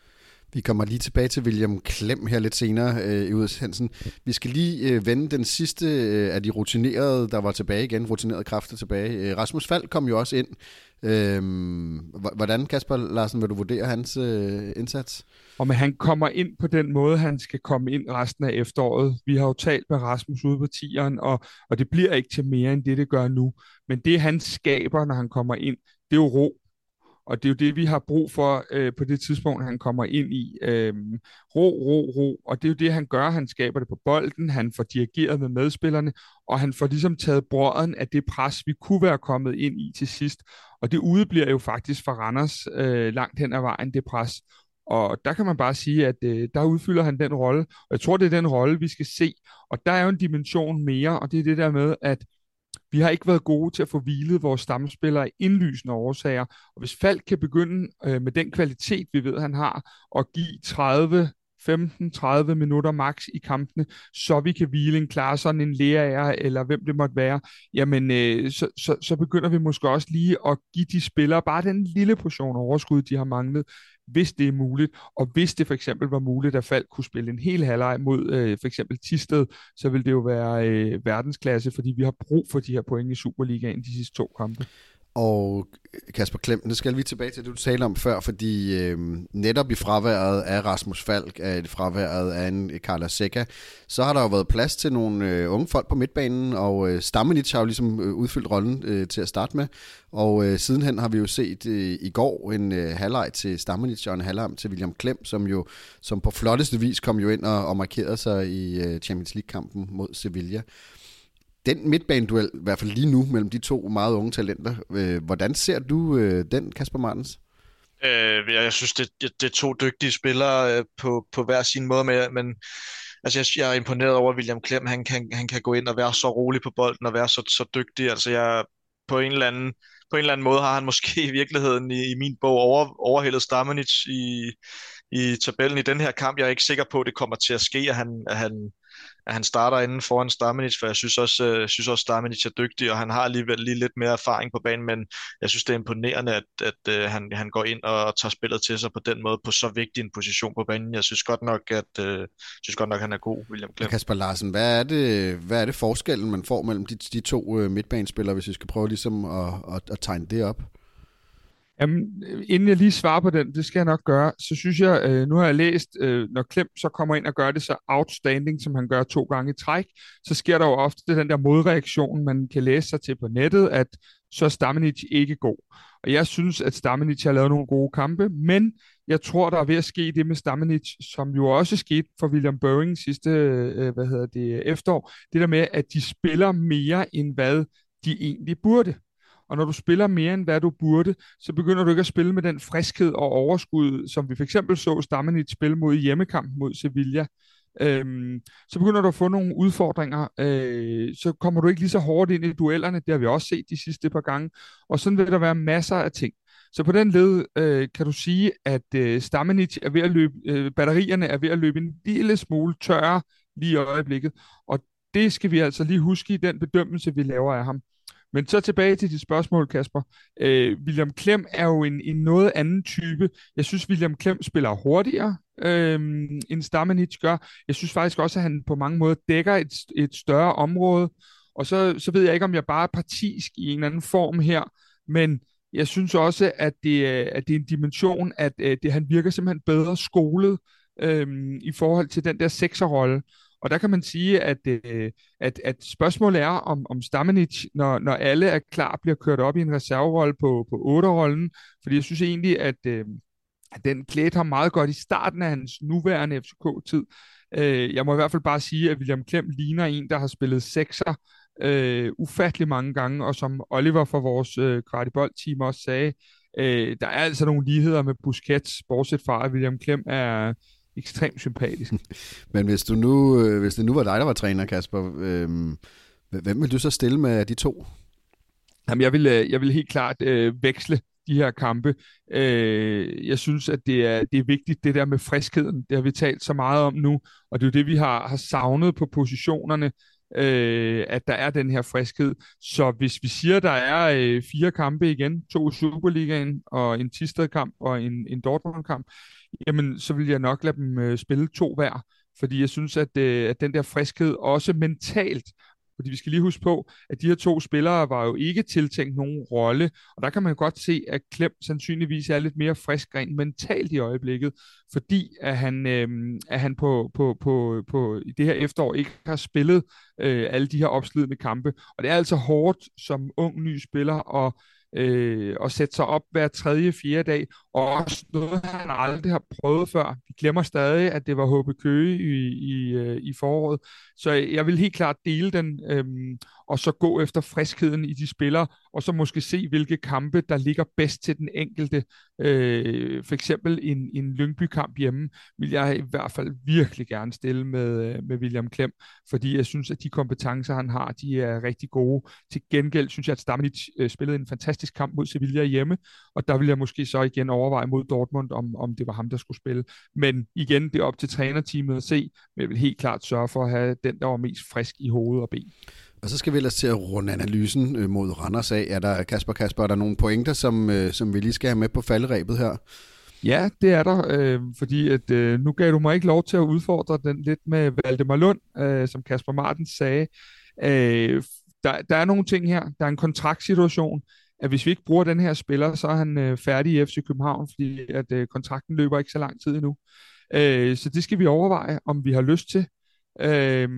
Vi kommer lige tilbage til William Klem her lidt senere øh, i udsendelsen. Vi skal lige øh, vende den sidste øh, af de rutinerede, der var tilbage igen, rutinerede kræfter tilbage. Øh, Rasmus Fald kom jo også ind. Øh, hvordan, Kasper Larsen, vil du vurdere hans øh, indsats? Og men han kommer ind på den måde, han skal komme ind resten af efteråret. Vi har jo talt med Rasmus ude på tieren, og, og det bliver ikke til mere end det, det gør nu. Men det, han skaber, når han kommer ind, det er jo ro. Og det er jo det, vi har brug for øh, på det tidspunkt, han kommer ind i. Øh, ro, ro, ro. Og det er jo det, han gør. Han skaber det på bolden, han får dirigeret med medspillerne, og han får ligesom taget brøden af det pres, vi kunne være kommet ind i til sidst. Og det udebliver jo faktisk for Randers øh, langt hen ad vejen, det pres. Og der kan man bare sige, at øh, der udfylder han den rolle. Og jeg tror, det er den rolle, vi skal se. Og der er jo en dimension mere, og det er det der med, at vi har ikke været gode til at få hvilet vores stamspillere i indlysende årsager. Og hvis Falk kan begynde øh, med den kvalitet, vi ved, han har, og give 30 15-30 minutter max i kampene, så vi kan hvile en klar sådan en lærer eller hvem det måtte være, jamen øh, så, så, så begynder vi måske også lige at give de spillere bare den lille portion overskud, de har manglet, hvis det er muligt, og hvis det for eksempel var muligt, at Falk kunne spille en hel halvleg mod øh, for eksempel Tisted, så vil det jo være øh, verdensklasse, fordi vi har brug for de her point i Superligaen de sidste to kampe. Og Kasper Klem, det skal vi tilbage til det, du talte om før, fordi øh, netop i fraværet af Rasmus Falk, af fraværet af en øh, Carla Seca, så har der jo været plads til nogle øh, unge folk på midtbanen, og øh, Stammenich har jo ligesom øh, udfyldt rollen øh, til at starte med. Og øh, sidenhen har vi jo set øh, i går en øh, halvleg til Stammenich og en halvleg til William Klem, som jo som på flotteste vis kom jo ind og, og markerede sig i øh, Champions League-kampen mod Sevilla den midtbaneduel, i hvert fald lige nu, mellem de to meget unge talenter, øh, hvordan ser du øh, den, Kasper Martens? Øh, jeg synes, det, det, det er to dygtige spillere øh, på, på hver sin måde, men, men altså, jeg, jeg er imponeret over, William Klem, han kan, han kan gå ind og være så rolig på bolden og være så, så dygtig. Altså, jeg på en eller anden på en eller anden måde har han måske i virkeligheden i, i min bog over, overhældet Stamenic i, i tabellen i den her kamp. Jeg er ikke sikker på, at det kommer til at ske, at han, at han, at han starter inden foran Stamenic, for jeg synes også, øh, synes også Stamenic er dygtig, og han har alligevel lige lidt mere erfaring på banen, men jeg synes, det er imponerende, at, at uh, han, han går ind og tager spillet til sig på den måde, på så vigtig en position på banen. Jeg synes godt nok, at øh, synes godt nok, han er god, William Klem. Kasper Larsen, hvad er det, hvad er det forskellen, man får mellem de, de to øh, midtbanespillere, hvis vi skal prøve ligesom at, at, at tegne det op? Jamen, inden jeg lige svarer på den, det skal jeg nok gøre, så synes jeg, øh, nu har jeg læst, øh, når Klem så kommer ind og gør det så outstanding, som han gør to gange i træk, så sker der jo ofte den der modreaktion, man kan læse sig til på nettet, at så er Stamenic ikke god. Og jeg synes, at Stamenic har lavet nogle gode kampe, men jeg tror, der er ved at ske det med Stamenic, som jo også skete for William Boeing sidste øh, hvad hedder det, efterår. Det der med, at de spiller mere, end hvad de egentlig burde. Og når du spiller mere end hvad du burde, så begynder du ikke at spille med den friskhed og overskud, som vi for eksempel så stammen i et spil mod hjemmekamp mod Sevilla. Øhm, så begynder du at få nogle udfordringer, øh, så kommer du ikke lige så hårdt ind i duellerne, det har vi også set de sidste par gange, og sådan vil der være masser af ting. Så på den led øh, kan du sige, at øh, Stamenic er ved at løbe, øh, batterierne er ved at løbe en lille smule tørre lige i øjeblikket, og det skal vi altså lige huske i den bedømmelse, vi laver af ham. Men så tilbage til dit spørgsmål, Kasper. Øh, William Klem er jo en, en noget anden type. Jeg synes, William Klem spiller hurtigere, øh, end Stamenic gør. Jeg synes faktisk også, at han på mange måder dækker et, et større område. Og så, så ved jeg ikke, om jeg bare er partisk i en eller anden form her, men jeg synes også, at det, øh, at det er en dimension, at, at det, han virker simpelthen bedre skolet øh, i forhold til den der sekserrolle. Og der kan man sige, at, øh, at, at spørgsmålet er, om, om Stamenic, når, når alle er klar, bliver kørt op i en reserverolle på, på 8-rollen. Fordi jeg synes egentlig, at, øh, at den klædte ham meget godt i starten af hans nuværende FCK-tid. Øh, jeg må i hvert fald bare sige, at William Klem ligner en, der har spillet sekser øh, ufattelig mange gange, og som Oliver fra vores øh, Kvartibold-team også sagde, øh, der er altså nogle ligheder med Busquets, bortset fra at William Klem er ekstremt sympatisk. Men hvis, du nu, øh, hvis det nu var dig, der var træner, Kasper, øh, hvem vil du så stille med de to? Jamen, jeg vil, øh, jeg vil helt klart øh, veksle de her kampe. Øh, jeg synes, at det er, det er vigtigt, det der med friskheden. Det har vi talt så meget om nu, og det er jo det, vi har, har savnet på positionerne, øh, at der er den her friskhed. Så hvis vi siger, der er øh, fire kampe igen, to Superligaen og en Tisted-kamp og en, en Dortmund-kamp, jamen så vil jeg nok lade dem øh, spille to hver, fordi jeg synes, at, øh, at den der friskhed også mentalt fordi vi skal lige huske på, at de her to spillere var jo ikke tiltænkt nogen rolle, og der kan man godt se, at Klem sandsynligvis er lidt mere frisk rent mentalt i øjeblikket, fordi at han, øh, at han på, på, på, på, i det her efterår ikke har spillet øh, alle de her opslidende kampe. Og det er altså hårdt som ung ny spiller at øh, og sætte sig op hver tredje, fjerde dag, og også noget, han aldrig har prøvet før. Vi glemmer stadig, at det var HB Køge i, i, øh, i foråret, så jeg vil helt klart dele den, øh, og så gå efter friskheden i de spillere, og så måske se, hvilke kampe, der ligger bedst til den enkelte. Øh, for eksempel en, en Lyngby-kamp hjemme, vil jeg i hvert fald virkelig gerne stille med, øh, med William Klem, fordi jeg synes, at de kompetencer, han har, de er rigtig gode. Til gengæld synes jeg, at Stamenic øh, spillede en fantastisk kamp mod Sevilla hjemme, og der vil jeg måske så igen overveje mod Dortmund, om, om det var ham, der skulle spille. Men igen, det er op til trænerteamet at se, men jeg vil helt klart sørge for at have den, der var mest frisk i hoved og ben. Og så skal vi ellers til at runde analysen øh, mod Randers af. Er der, Kasper, Kasper, er der nogle pointer, som, øh, som vi lige skal have med på falderæbet her? Ja, det er der, øh, fordi at, øh, nu gav du mig ikke lov til at udfordre den lidt med Valdemar Lund, øh, som Kasper Martin sagde. Øh, der, der er nogle ting her. Der er en kontraktsituation. at hvis vi ikke bruger den her spiller, så er han øh, færdig i FC København, fordi at øh, kontrakten løber ikke så lang tid endnu. Øh, så det skal vi overveje, om vi har lyst til. Øh,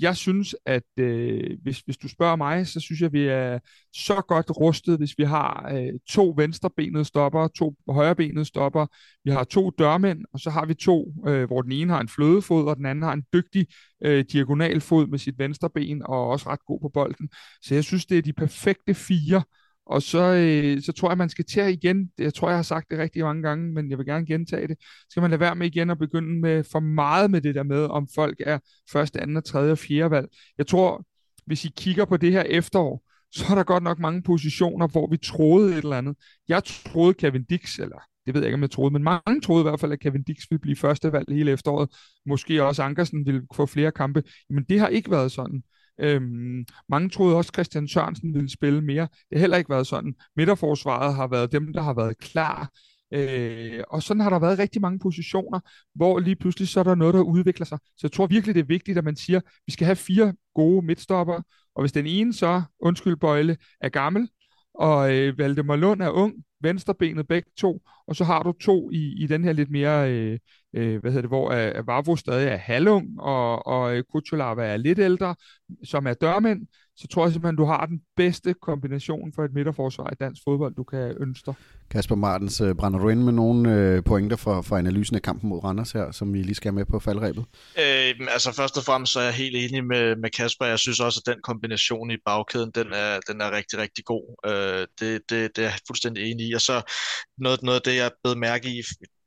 jeg synes, at øh, hvis, hvis du spørger mig, så synes jeg, at vi er så godt rustet, hvis vi har øh, to venstrebenede stopper, to højrebenede stopper, vi har to dørmænd, og så har vi to, øh, hvor den ene har en flødefod, og den anden har en dygtig øh, diagonalfod med sit venstre ben, og også ret god på bolden. Så jeg synes, det er de perfekte fire, og så, øh, så tror jeg, man skal til igen. Jeg tror, jeg har sagt det rigtig mange gange, men jeg vil gerne gentage det. Skal man lade være med igen at begynde med for meget med det der med, om folk er første, anden, og tredje og fjerde valg. Jeg tror, hvis I kigger på det her efterår, så er der godt nok mange positioner, hvor vi troede et eller andet. Jeg troede Kevin Dix, eller det ved jeg ikke, om jeg troede, men mange troede i hvert fald, at Kevin Dix ville blive første valg hele efteråret. Måske også Ankersen ville få flere kampe. Men det har ikke været sådan. Øhm, mange troede også, at Christian Sørensen ville spille mere. Det har heller ikke været sådan. Midterforsvaret har været dem, der har været klar. Øh, og sådan har der været rigtig mange positioner, hvor lige pludselig så er der noget, der udvikler sig. Så jeg tror virkelig, det er vigtigt, at man siger, at vi skal have fire gode midtstopper, og hvis den ene så, undskyld Bøjle, er gammel, og øh, Valdemar Lund er ung, venstrebenet begge to, og så har du to i, i den her lidt mere, øh, øh, hvad hedder det, hvor øh, Vavro stadig er halvung, og, og øh, Kuchulava er lidt ældre, som er dørmænd, så tror jeg simpelthen, du har den bedste kombination for et midterforsvar i dansk fodbold, du kan ønske dig. Kasper Martens, øh, brænder du ind med nogle øh, pointer for, for analysen af kampen mod Randers her, som vi lige skal have med på faldrebet? Øh, altså først og fremmest så er jeg helt enig med, med Kasper. Jeg synes også, at den kombination i bagkæden, den er, den er rigtig, rigtig god. Øh, det, det, det er jeg fuldstændig enig i. Og så noget, noget af det, jeg blev mærke i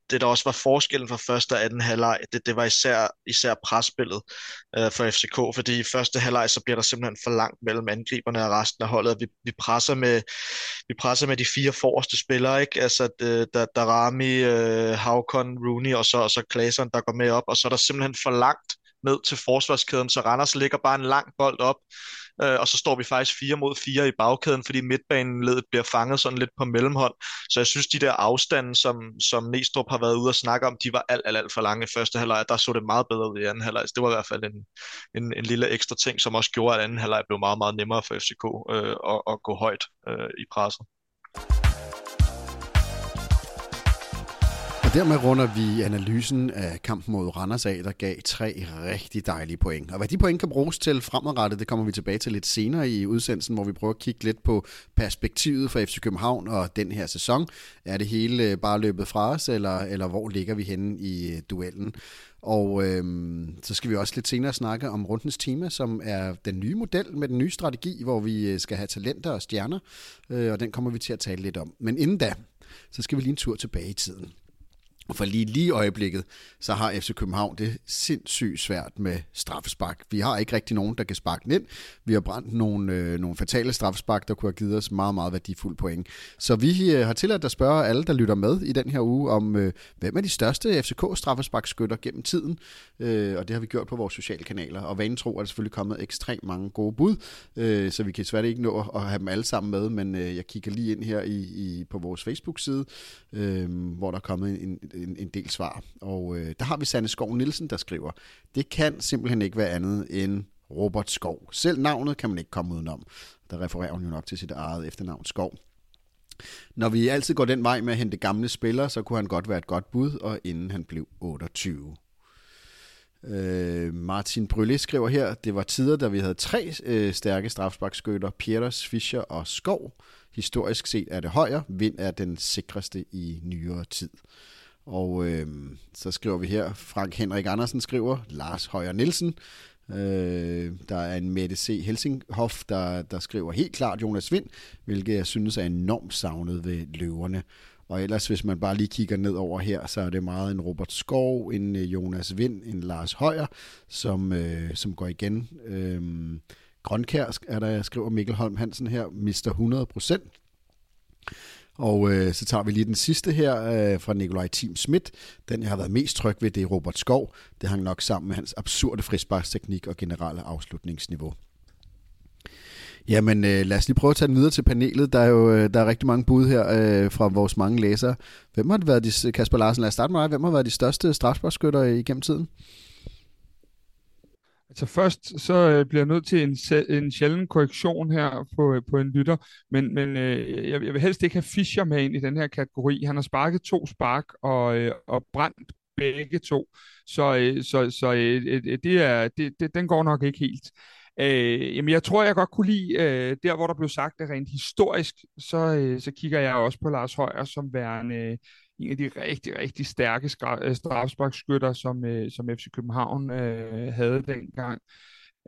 det, der også var forskellen fra første og anden halvleg, det, det var især, især presspillet øh, for FCK, fordi i første halvleg, så bliver der simpelthen for langt mellem angriberne og resten af holdet. Vi, vi, presser, med, vi presser med de fire forreste spillere, ikke? Altså, det, der, der Rami, øh, Havkon, Rooney og så, og så Klaseren, der går med op, og så er der simpelthen for langt ned til forsvarskæden, så Randers ligger bare en lang bold op, øh, og så står vi faktisk fire mod fire i bagkæden, fordi midtbaneledet bliver fanget sådan lidt på mellemhånd. Så jeg synes, de der afstande, som, som Næstrup har været ude og snakke om, de var alt, alt, alt for lange i første halvleg. Der så det meget bedre ud i anden halvleg. Det var i hvert fald en, en, en lille ekstra ting, som også gjorde, at anden halvleg blev meget, meget nemmere for FCK øh, at, at gå højt øh, i presset. Dermed runder vi analysen af kampen mod Randers af, der gav tre rigtig dejlige point. Og hvad de point kan bruges til fremadrettet, det kommer vi tilbage til lidt senere i udsendelsen, hvor vi prøver at kigge lidt på perspektivet for FC København og den her sæson. Er det hele bare løbet fra os, eller, eller hvor ligger vi henne i øh, duellen? Og øhm, så skal vi også lidt senere snakke om Rundens Tema, som er den nye model med den nye strategi, hvor vi øh, skal have talenter og stjerner, øh, og den kommer vi til at tale lidt om. Men inden da, så skal vi lige en tur tilbage i tiden. For lige, lige øjeblikket, så har FC København det sindssygt svært med straffespark. Vi har ikke rigtig nogen, der kan sparke den ind. Vi har brændt nogle, øh, nogle fatale straffespark, der kunne have givet os meget, meget værdifulde point. Så vi øh, har tilladt at spørge alle, der lytter med i den her uge, om øh, hvem er de største FCK-straffesparkskytter gennem tiden. Øh, og det har vi gjort på vores sociale kanaler. Og vanen tro er der selvfølgelig kommet ekstremt mange gode bud, øh, så vi kan svært ikke nå at have dem alle sammen med, men øh, jeg kigger lige ind her i, i på vores Facebook-side, øh, hvor der er kommet en, en, en del svar. Og øh, der har vi Sanne Skov Nielsen, der skriver, det kan simpelthen ikke være andet end Robert Skov. Selv navnet kan man ikke komme udenom. Der refererer hun jo nok til sit eget efternavn Skov. Når vi altid går den vej med at hente gamle spillere, så kunne han godt være et godt bud, og inden han blev 28. Øh, Martin Brylle skriver her, det var tider, da vi havde tre øh, stærke strafsparkskytter, Pieters, Fischer og Skov. Historisk set er det højere, vind er den sikreste i nyere tid. Og øh, så skriver vi her, Frank Henrik Andersen skriver, Lars Højer Nielsen, øh, der er en Mette C. Helsinghoff, der, der skriver helt klart Jonas Vind, hvilket jeg synes er enormt savnet ved løverne. Og ellers, hvis man bare lige kigger ned over her, så er det meget en Robert Skov, en øh, Jonas Vind, en Lars Højer, som, øh, som går igen. Øh, Grønkær er der, jeg skriver Mikkel Holm Hansen her, mister 100 procent. Og øh, så tager vi lige den sidste her øh, fra Nikolaj Tim Schmidt. Den, jeg har været mest tryg ved, det er Robert Skov. Det hang nok sammen med hans absurde frisparksteknik og generelle afslutningsniveau. Jamen, øh, lad os lige prøve at tage den videre til panelet. Der er jo øh, der er rigtig mange bud her øh, fra vores mange læsere. Hvem har det været de, Kasper Larsen, lad os starte med dig. Hvem har været de største strafsparkskytter igennem tiden? Altså først så øh, bliver jeg nødt til en, en sjælden korrektion her på, øh, på en lytter, men, men øh, jeg, jeg vil helst ikke have Fischer med ind i den her kategori. Han har sparket to spark og, øh, og brændt begge to, så, øh, så, så øh, øh, det er, det, det, den går nok ikke helt. Øh, jamen jeg tror, jeg godt kunne lide, øh, der hvor der blev sagt det rent historisk, så, øh, så kigger jeg også på Lars Højer som værende øh, en af de rigtig, rigtig stærke øh, strafsparkskytter, som, øh, som FC København øh, havde dengang.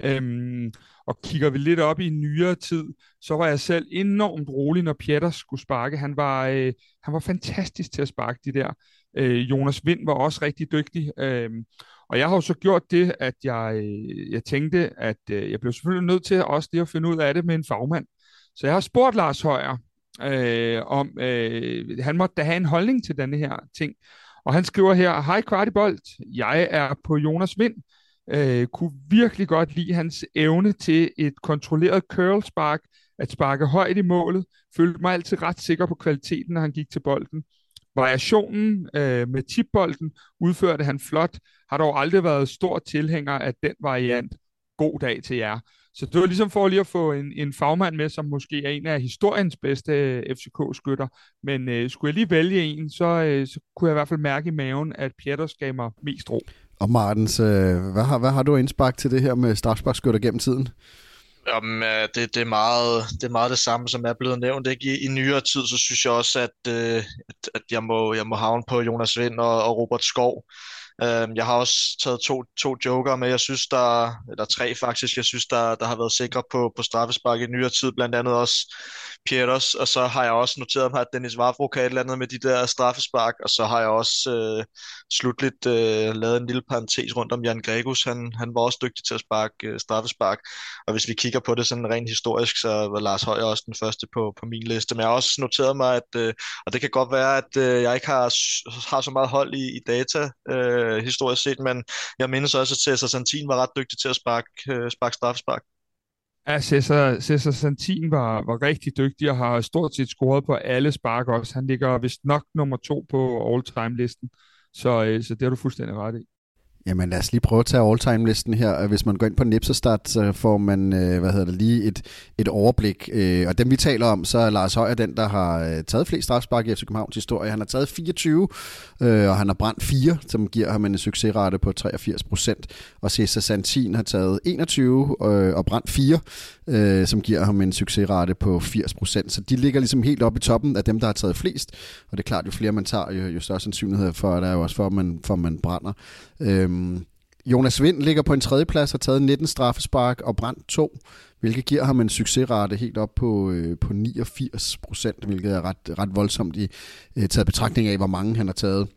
Øhm, og kigger vi lidt op i nyere tid, så var jeg selv enormt rolig, når Pieter skulle sparke. Han var, øh, han var fantastisk til at sparke de der. Øh, Jonas Vind var også rigtig dygtig. Øh, og jeg har jo så gjort det, at jeg, jeg tænkte, at øh, jeg blev selvfølgelig nødt til også lige at finde ud af det med en fagmand. Så jeg har spurgt Lars Højer, øh, om øh, han måtte da have en holdning til denne her ting. Og han skriver her, Hej Kvartibolt, jeg er på Jonas Vind. Øh, kunne virkelig godt lide hans evne til et kontrolleret curl-spark, at sparke højt i målet. Følte mig altid ret sikker på kvaliteten, når han gik til bolden. Variationen øh, med tipbolden udførte han flot, har dog aldrig været stor tilhænger af den variant. God dag til jer. Så det var ligesom for lige at få en, en fagmand med, som måske er en af historiens bedste øh, FCK-skytter. Men øh, skulle jeg lige vælge en, så, øh, så kunne jeg i hvert fald mærke i maven, at Pieters gav mig mest ro. Og Martens, øh, hvad, har, hvad har du indspark til det her med strafsparkskytter gennem tiden? Jamen, øh, det, det, er meget, det er meget det samme, som er blevet nævnt. Ikke? I, I nyere tid, så synes jeg også, at, øh, at, at jeg, må, jeg må havne på Jonas Vind og, og Robert Skov. Øh, jeg har også taget to, to joker med, jeg synes, der eller tre faktisk, jeg synes, der, der har været sikre på, på straffespark i nyere tid, blandt andet også Pieters, og så har jeg også noteret mig, at Dennis Vavro kan et eller andet med de der straffespark, og så har jeg også øh, slutligt øh, lavet en lille parentes rundt om Jan Gregus, han, han var også dygtig til at sparke øh, straffespark, og hvis vi kigger på det sådan rent historisk, så var Lars Højer også den første på, på min liste, men jeg har også noteret mig, at, øh, og det kan godt være, at øh, jeg ikke har, har så meget hold i, i data, øh, øh, historisk set, men jeg mindes også, at Cesar Santin var ret dygtig til at sparke, øh, sparke straffespark. Ja, Cesar, Cesar Santin var, var rigtig dygtig og har stort set scoret på alle spark også. Han ligger vist nok nummer to på all-time-listen, så, øh, så det har du fuldstændig ret i. Jamen lad os lige prøve at tage all-time-listen her. Hvis man går ind på Nipserstart, så øh, får man øh, hvad hedder det, lige et, et overblik. Øh, og dem vi taler om, så er Lars Højer den, der har taget flest strafspark i FC Københavns historie. Han har taget 24, og han har brændt 4, som giver ham en succesrate på 83 procent. Og Cesar Santin har taget 21 og brændt 4, som giver ham en succesrate på 80 procent. Så de ligger ligesom helt oppe i toppen af dem, der har taget flest. Og det er klart, jo flere man tager, jo, jo større sandsynlighed for, at der er jo også for, at man, for, at man brænder. Øhm, Øhm, Jonas Vind ligger på en tredje plads, har taget 19 straffespark og brændt to, hvilket giver ham en succesrate helt op på, øh, på 89 procent, hvilket er ret, ret voldsomt i øh, taget betragtning af, hvor mange han har taget.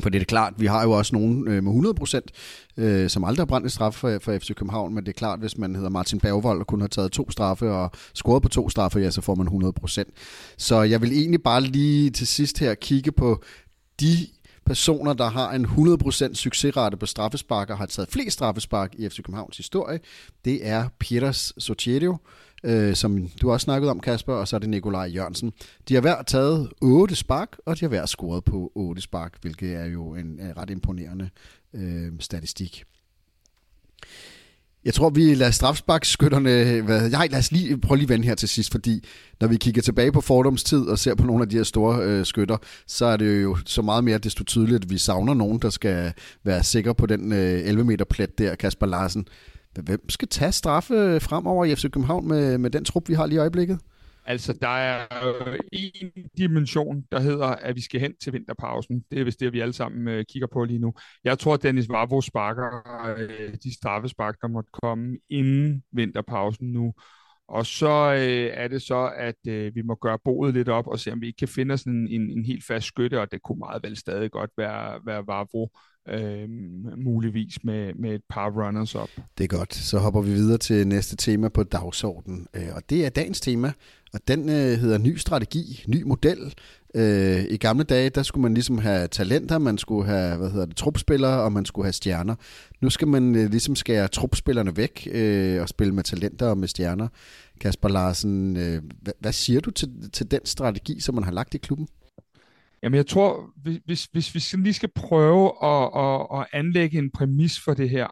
For det er klart, vi har jo også nogen øh, med 100 procent, øh, som aldrig har brændt en straf for, for FC København, men det er klart, hvis man hedder Martin Bergvold og kun har taget to straffe og scoret på to straffe, ja, så får man 100 procent. Så jeg vil egentlig bare lige til sidst her kigge på de personer, der har en 100% succesrate på straffespark og har taget flest straffespark i FC Københavns historie, det er Peters Sotiero, øh, som du også snakket om, Kasper, og så er det Nikolaj Jørgensen. De har hver taget 8 spark, og de har hver scoret på 8 spark, hvilket er jo en, en ret imponerende øh, statistik. Jeg tror, vi lader strafsparkskytterne... Hvad, nej, lad os lige prøve lige vende her til sidst, fordi når vi kigger tilbage på fordomstid og ser på nogle af de her store øh, skytter, så er det jo så meget mere desto tydeligt, at vi savner nogen, der skal være sikker på den øh, 11 meter plet der, Kasper Larsen. Hvem skal tage straffe øh, fremover i FC København med, med den trup, vi har lige i øjeblikket? Altså, der er en dimension, der hedder, at vi skal hen til vinterpausen. Det er vist det, vi alle sammen øh, kigger på lige nu. Jeg tror, at Dennis Vavro sparker øh, de straffespark, der måtte komme inden vinterpausen nu. Og så øh, er det så, at øh, vi må gøre boet lidt op og se, om vi ikke kan finde sådan en, en, en helt fast skytte, og det kunne meget vel stadig godt være, være Vavro øh, muligvis med, med et par runners op. Det er godt. Så hopper vi videre til næste tema på dagsordenen, øh, og det er dagens tema, og den øh, hedder ny strategi, ny model. Øh, I gamle dage, der skulle man ligesom have talenter, man skulle have, hvad hedder det, trupspillere, og man skulle have stjerner. Nu skal man øh, ligesom skære trupspillerne væk øh, og spille med talenter og med stjerner. Kasper Larsen, øh, hvad, hvad siger du til, til den strategi, som man har lagt i klubben? Jamen jeg tror, hvis, hvis vi lige skal prøve at, at, at anlægge en præmis for det her,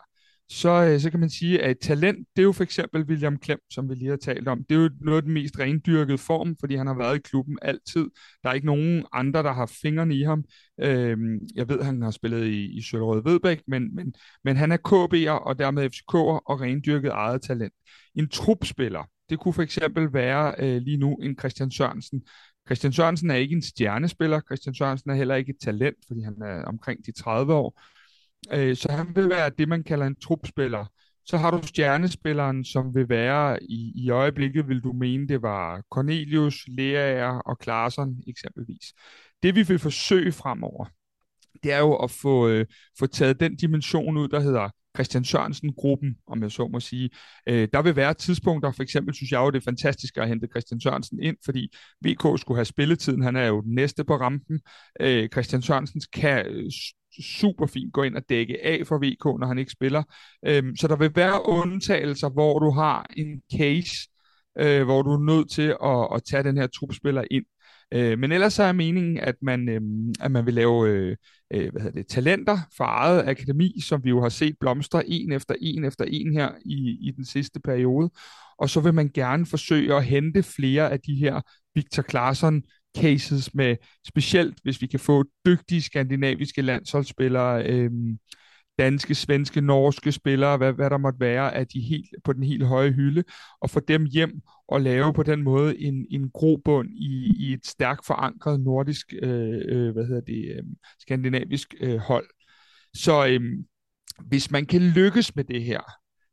så, øh, så kan man sige, at talent, det er jo for eksempel William Klem, som vi lige har talt om. Det er jo noget af den mest rendyrkede form, fordi han har været i klubben altid. Der er ikke nogen andre, der har fingrene i ham. Øhm, jeg ved, han har spillet i, i Søllerød Vedbæk, men, men, men han er KB'er og dermed FCK'er og rendyrket eget talent. En trupspiller, det kunne for eksempel være øh, lige nu en Christian Sørensen. Christian Sørensen er ikke en stjernespiller. Christian Sørensen er heller ikke et talent, fordi han er omkring de 30 år. Øh, så han vil være det, man kalder en trupspiller. Så har du stjernespilleren, som vil være i, i øjeblikket, vil du mene, det var Cornelius, Leaer og Klaarsson eksempelvis. Det vi vil forsøge fremover, det er jo at få, øh, få taget den dimension ud, der hedder Christian Sørensen-gruppen, om jeg så må sige. Øh, der vil være tidspunkter, for eksempel synes jeg jo, det er fantastisk at hente Christian Sørensen ind, fordi VK skulle have spilletiden, han er jo den næste på rampen. Øh, Christian Sørensen kan øh, super fint gå ind og dække af for VK, når han ikke spiller. Øhm, så der vil være undtagelser, hvor du har en case, øh, hvor du er nødt til at, at tage den her trupspiller ind. Øh, men ellers så er meningen, at man, øh, at man vil lave øh, øh hvad hedder det, talenter fra eget akademi, som vi jo har set blomstre en efter en efter en her i, i den sidste periode. Og så vil man gerne forsøge at hente flere af de her Victor Claesson cases med, specielt hvis vi kan få dygtige skandinaviske landsholdsspillere, øh, danske, svenske, norske spillere, hvad, hvad der måtte være, at de helt, på den helt høje hylde, og få dem hjem og lave på den måde en, en grobund i, i et stærkt forankret nordisk, øh, øh, hvad hedder det, øh, skandinavisk øh, hold. Så øh, hvis man kan lykkes med det her,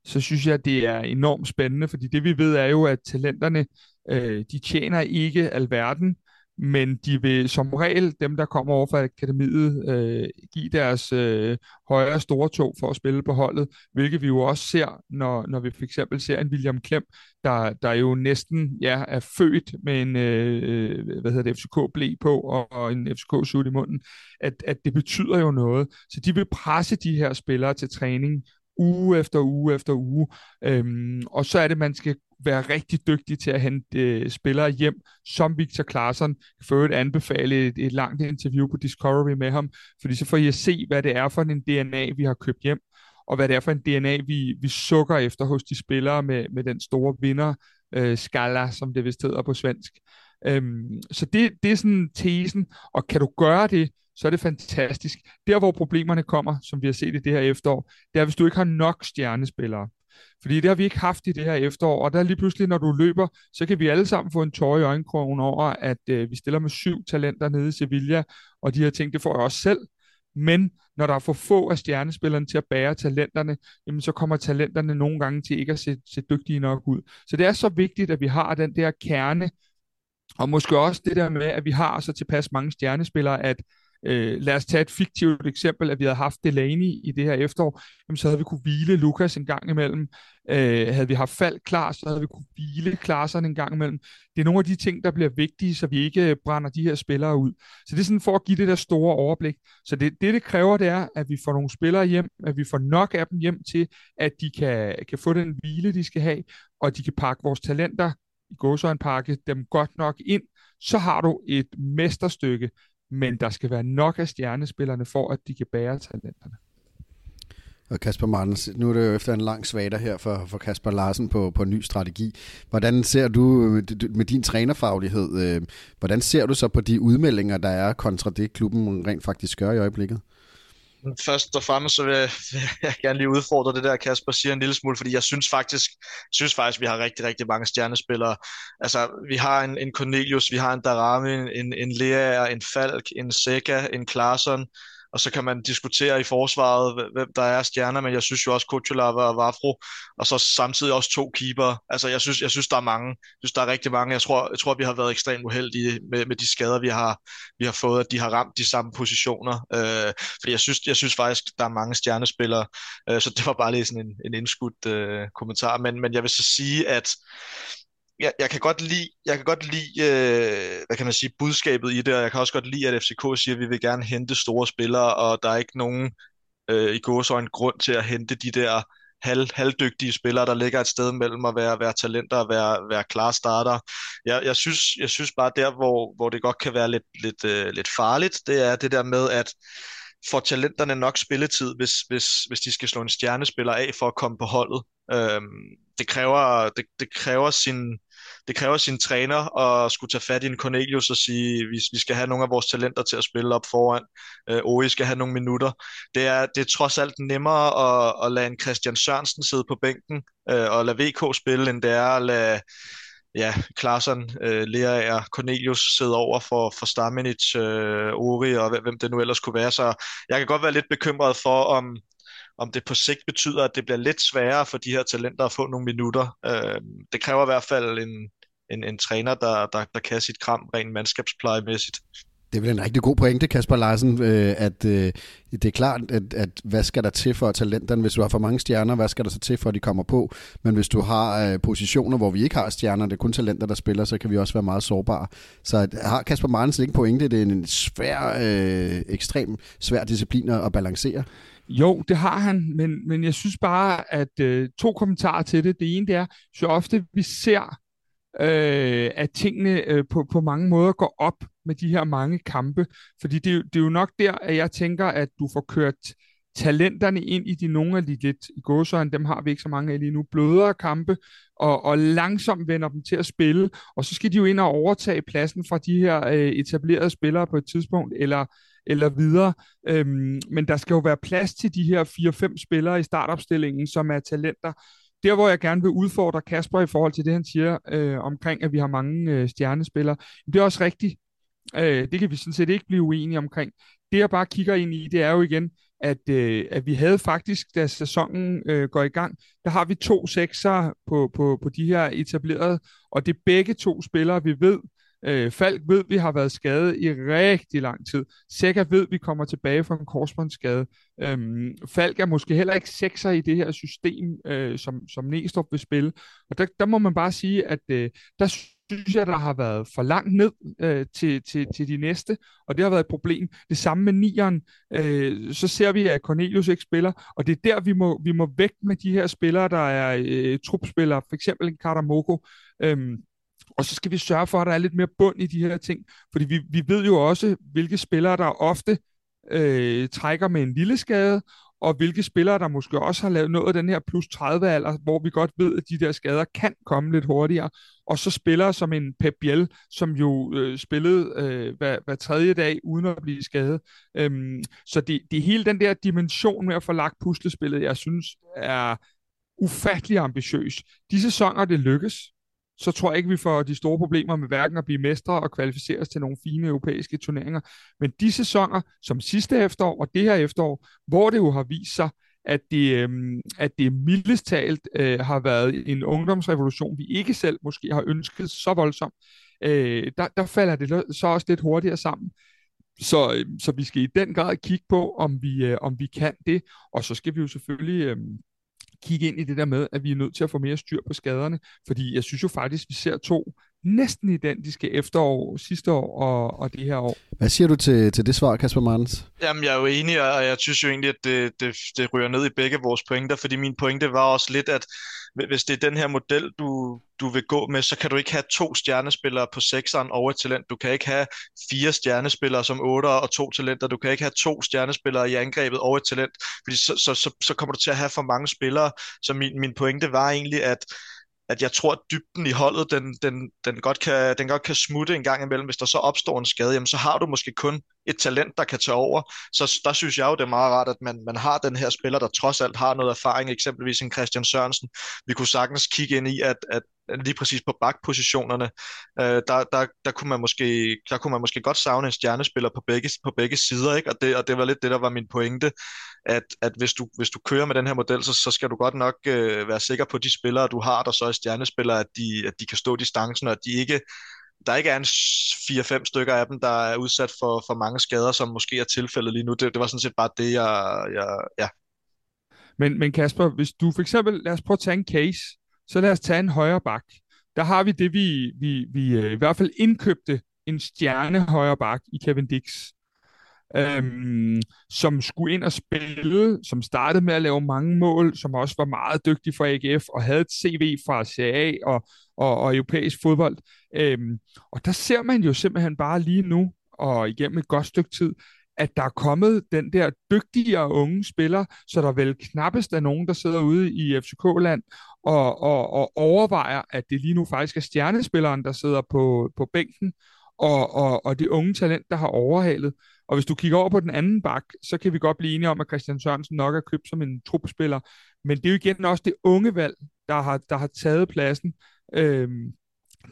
så synes jeg, det er enormt spændende, fordi det vi ved er jo, at talenterne, øh, de tjener ikke alverden, men de vil som regel, dem der kommer over fra akademiet, øh, give deres øh, højere store tog for at spille på holdet, hvilket vi jo også ser, når, når vi for eksempel ser en William Klem, der, der jo næsten ja, er født med en øh, hvad hedder det, FCK-blæ på og, og en FCK-sut i munden, at, at det betyder jo noget. Så de vil presse de her spillere til træning uge efter uge efter uge. Øhm, og så er det, man skal være rigtig dygtig til at hente øh, spillere hjem, som Victor Claesson. For øvrigt anbefale et, et langt interview på Discovery med ham, fordi så får I at se, hvad det er for en DNA, vi har købt hjem, og hvad det er for en DNA, vi, vi sukker efter hos de spillere med, med den store vinder, øh, skala, som det vist hedder på svensk. Øhm, så det, det er sådan tesen, og kan du gøre det, så er det fantastisk. Der, hvor problemerne kommer, som vi har set i det her efterår, det er, hvis du ikke har nok stjernespillere. Fordi det har vi ikke haft i det her efterår, og der lige pludselig, når du løber, så kan vi alle sammen få en tår i øjenkrogen over, at øh, vi stiller med syv talenter nede i Sevilla, og de her ting, det får jeg også selv. Men når der er for få af stjernespillerne til at bære talenterne, jamen så kommer talenterne nogle gange til ikke at se, se dygtige nok ud. Så det er så vigtigt, at vi har den der kerne, og måske også det der med, at vi har så tilpas mange stjernespillere, at Øh, lad os tage et fiktivt eksempel, at vi havde haft Delaney i det her efterår, jamen, så havde vi kunne hvile Lukas en gang imellem. Øh, havde vi haft fald klar, så havde vi kunne hvile klasserne en gang imellem. Det er nogle af de ting, der bliver vigtige, så vi ikke øh, brænder de her spillere ud. Så det er sådan for at give det der store overblik. Så det, det, det kræver, det er, at vi får nogle spillere hjem, at vi får nok af dem hjem til, at de kan, kan få den hvile, de skal have, og de kan pakke vores talenter i gåsøjnpakke dem godt nok ind, så har du et mesterstykke, men der skal være nok af stjernespillerne for, at de kan bære talenterne. Og Kasper Martens, nu er det jo efter en lang svater her for, for Kasper Larsen på, på ny strategi. Hvordan ser du med din trænerfaglighed, øh, hvordan ser du så på de udmeldinger, der er kontra det, klubben rent faktisk gør i øjeblikket? Først og fremmest så vil jeg, vil jeg gerne lige udfordre det der, Kasper siger en lille smule, fordi jeg synes faktisk, synes faktisk vi har rigtig, rigtig mange stjernespillere. Altså, vi har en, en Cornelius, vi har en Darami, en, en Lea, en Falk, en Seca, en Klarsson, og så kan man diskutere i forsvaret, hvem der er stjerner, men jeg synes jo også Kuchulava og Vafro, og så samtidig også to keeper. Altså jeg synes, jeg synes der er mange. Jeg synes der er rigtig mange. Jeg tror, jeg tror vi har været ekstremt uheldige med, med de skader vi har, vi har fået, at de har ramt de samme positioner. Øh, fordi jeg synes, jeg synes faktisk, der er mange stjernespillere. Øh, så det var bare lige sådan en, en indskudt øh, kommentar. Men, men jeg vil så sige, at jeg, jeg kan godt lide, jeg kan godt lide øh, hvad kan man sige, budskabet i det, og jeg kan også godt lide, at FCK siger, at vi vil gerne hente store spillere, og der er ikke nogen øh, i en grund til at hente de der halv, halvdygtige spillere, der ligger et sted mellem at være, være talenter og være, være klar starter. Jeg, jeg, synes, jeg synes bare der, hvor, hvor det godt kan være lidt, lidt, øh, lidt farligt, det er det der med, at får talenterne nok spilletid, hvis, hvis, hvis de skal slå en stjernespiller af for at komme på holdet. Øhm, det, kræver, det, det, kræver sin, det kræver sin træner at skulle tage fat i en Cornelius og sige, vi, vi skal have nogle af vores talenter til at spille op foran. Øh, Oe skal have nogle minutter. Det er, det er trods alt nemmere at, at lade en Christian Sørensen sidde på bænken øh, og lade VK spille, end det er at lade ja, Klaarsson, øh, Lerager, Cornelius sidde over for, for Staminic, øh, Ori og hvem det nu ellers kunne være. Så jeg kan godt være lidt bekymret for, om, om det på sigt betyder, at det bliver lidt sværere for de her talenter at få nogle minutter. Øh, det kræver i hvert fald en, en, en træner, der, der, der kan sit kram rent mandskabsplejemæssigt. Det er vel en rigtig god pointe, Kasper Larsen, øh, at øh, det er klart, at, at hvad skal der til for talenterne? Hvis du har for mange stjerner, hvad skal der så til for, at de kommer på? Men hvis du har øh, positioner, hvor vi ikke har stjerner, det er kun talenter, der spiller, så kan vi også være meget sårbare. Så har Kasper Martens ikke pointe? Det er en svær, øh, ekstrem svær disciplin at balancere. Jo, det har han, men, men jeg synes bare, at øh, to kommentarer til det. Det ene det er, så ofte vi ser, øh, at tingene øh, på, på mange måder går op med de her mange kampe. Fordi det, det er jo nok der, at jeg tænker, at du får kørt talenterne ind i de nogle af de lidt i gåsøjne, dem har vi ikke så mange af lige nu, blødere kampe, og, og langsomt vender dem til at spille, og så skal de jo ind og overtage pladsen fra de her øh, etablerede spillere på et tidspunkt, eller eller videre. Øhm, men der skal jo være plads til de her 4-5 spillere i startopstillingen, som er talenter. Der, hvor jeg gerne vil udfordre Kasper i forhold til det, han siger øh, omkring, at vi har mange øh, stjernespillere, det er også rigtigt. Øh, det kan vi sådan set ikke blive uenige omkring. Det, jeg bare kigger ind i, det er jo igen, at, øh, at vi havde faktisk, da sæsonen øh, går i gang, der har vi to sekser på, på, på de her etablerede, og det er begge to spillere, vi ved, Øh, Falk ved, vi har været skadet i rigtig lang tid. Sækker ved, vi kommer tilbage fra en korsbåndsskade. Øhm, Falk er måske heller ikke sekser i det her system, øh, som, som Næstrup vil spille. Og der, der må man bare sige, at øh, der synes jeg, der har været for langt ned øh, til, til, til de næste, og det har været et problem. Det samme med nieren, øh, så ser vi, at Cornelius ikke spiller, og det er der, vi må, vi må væk med de her spillere, der er øh, trupspillere, for eksempel en Karamoko, øh, og så skal vi sørge for, at der er lidt mere bund i de her ting. Fordi vi, vi ved jo også, hvilke spillere, der ofte øh, trækker med en lille skade, og hvilke spillere, der måske også har lavet noget af den her plus 30 alder, hvor vi godt ved, at de der skader kan komme lidt hurtigere. Og så spillere som en Pep Biel, som jo øh, spillede øh, hver, hver tredje dag uden at blive skadet. Øhm, så det, det er hele den der dimension med at få lagt puslespillet, jeg synes er ufattelig ambitiøs. De sæsoner, det lykkes, så tror jeg ikke, vi får de store problemer med hverken at blive mestre og kvalificeres til nogle fine europæiske turneringer. Men de sæsoner, som sidste efterår og det her efterår, hvor det jo har vist sig, at det, øh, at det mildest talt øh, har været en ungdomsrevolution, vi ikke selv måske har ønsket så voldsomt, øh, der, der falder det så også lidt hurtigere sammen. Så, øh, så vi skal i den grad kigge på, om vi, øh, om vi kan det, og så skal vi jo selvfølgelig... Øh, kigge ind i det der med, at vi er nødt til at få mere styr på skaderne, fordi jeg synes jo faktisk, at vi ser to næsten identiske efterår sidste år og, og det her år. Hvad siger du til, til det svar, Kasper Martens? Jamen, jeg er jo enig, og jeg synes jo egentlig, at det, det, det ryger ned i begge vores pointer, fordi min pointe var også lidt, at hvis det er den her model, du, du vil gå med, så kan du ikke have to stjernespillere på sekseren over et talent. Du kan ikke have fire stjernespillere som otter og to talenter. Du kan ikke have to stjernespillere i angrebet over et talent, fordi så, så, så, så kommer du til at have for mange spillere. Så min, min pointe var egentlig, at at jeg tror, at dybden i holdet, den, den, den, godt kan, den godt kan smutte en gang imellem. Hvis der så opstår en skade, jamen, så har du måske kun et talent, der kan tage over. Så der synes jeg jo, det er meget rart, at man, man har den her spiller, der trods alt har noget erfaring, eksempelvis en Christian Sørensen. Vi kunne sagtens kigge ind i, at, at lige præcis på bakpositionerne, øh, der, der, der, kunne man måske, der kunne man måske godt savne en stjernespiller på begge, på begge sider, ikke? Og, det, og det var lidt det, der var min pointe, at, at hvis, du, hvis du kører med den her model, så, så skal du godt nok øh, være sikker på, de spillere, du har, der så er stjernespillere, at de, at de kan stå distancen, og at de ikke der ikke er en 4-5 stykker af dem, der er udsat for, for mange skader, som måske er tilfældet lige nu. Det, det var sådan set bare det, jeg... jeg ja. men, men Kasper, hvis du for eksempel, lad os prøve at tage en case, så lad os tage en højre bak. Der har vi det, vi, vi, vi øh, i hvert fald indkøbte en stjerne højre bak i Kevin Dix, øhm, som skulle ind og spille, som startede med at lave mange mål, som også var meget dygtig for AGF og havde et CV fra CA og, og, og europæisk fodbold. Øhm, og der ser man jo simpelthen bare lige nu, og igennem et godt stykke tid, at der er kommet den der dygtigere unge spiller, så der vel knappest er nogen, der sidder ude i FCK-land og, og, og overvejer, at det lige nu faktisk er stjernespilleren, der sidder på, på bænken, og, og, og det unge talent, der har overhalet. Og hvis du kigger over på den anden bak, så kan vi godt blive enige om, at Christian Sørensen nok er købt som en trupspiller. Men det er jo igen også det unge valg, der har, der har taget pladsen øhm,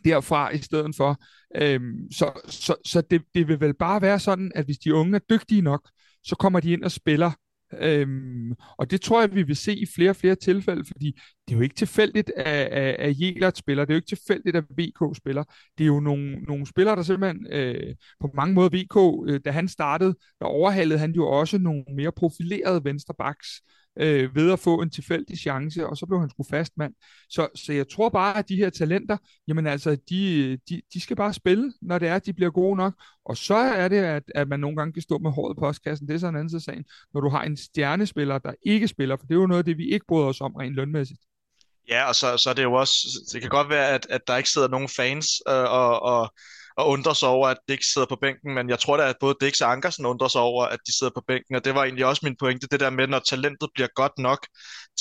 derfra i stedet for. Øhm, så så, så det, det vil vel bare være sådan, at hvis de unge er dygtige nok, så kommer de ind og spiller Øhm, og det tror jeg, vi vil se i flere og flere tilfælde, fordi det er jo ikke tilfældigt, at, at, at Jelert spiller, det er jo ikke tilfældigt, at VK spiller. Det er jo nogle, nogle spillere, der simpelthen øh, på mange måder, VK, øh, da han startede, der overhalede han jo også nogle mere profilerede venstrebacks, øh, ved at få en tilfældig chance, og så blev han sgu fast mand. Så, så jeg tror bare, at de her talenter, jamen altså, de, de, de skal bare spille, når det er, at de bliver gode nok. Og så er det, at, at man nogle gange kan stå med håret på postkassen. Det er sådan en anden sag, når du har en stjernespiller, der ikke spiller, for det er jo noget af det, vi ikke bryder os om rent lønmæssigt. Ja, og så, så er det jo også, det kan godt være, at, at der ikke sidder nogen fans øh, og, og, og undrer sig over, at Dix sidder på bænken, men jeg tror da, at både Dix og Ankersen undrer sig over, at de sidder på bænken, og det var egentlig også min pointe, det der med, når talentet bliver godt nok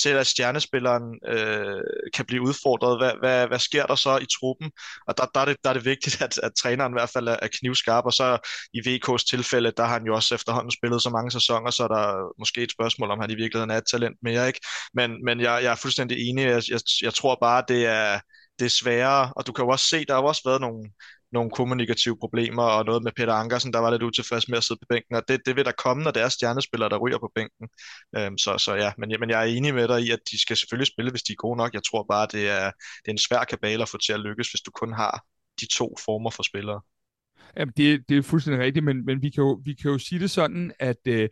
til, at stjernespilleren øh, kan blive udfordret, hvad, hvad, hvad sker der så i truppen? Og der, der, er, det, der er det vigtigt, at, at træneren i hvert fald er, er knivskarp, og så i VK's tilfælde, der har han jo også efterhånden spillet så mange sæsoner, så er der måske et spørgsmål, om han i virkeligheden er et talent mere, ikke? Men, men jeg, jeg er fuldstændig enig, jeg, jeg, jeg tror bare, det er, det er sværere, og du kan jo også se, der har jo også været nogle, nogle kommunikative problemer, og noget med Peter Ankersen, der var lidt utilfreds med at sidde på bænken, og det, det vil der komme, når der er stjernespillere, der ryger på bænken. Øhm, så, så ja, men, men jeg er enig med dig i, at de skal selvfølgelig spille, hvis de er gode nok. Jeg tror bare, det er, det er en svær kabale at få til at lykkes, hvis du kun har de to former for spillere. Jamen, det, det er fuldstændig rigtigt, men, men vi, kan jo, vi kan jo sige det sådan, at øh,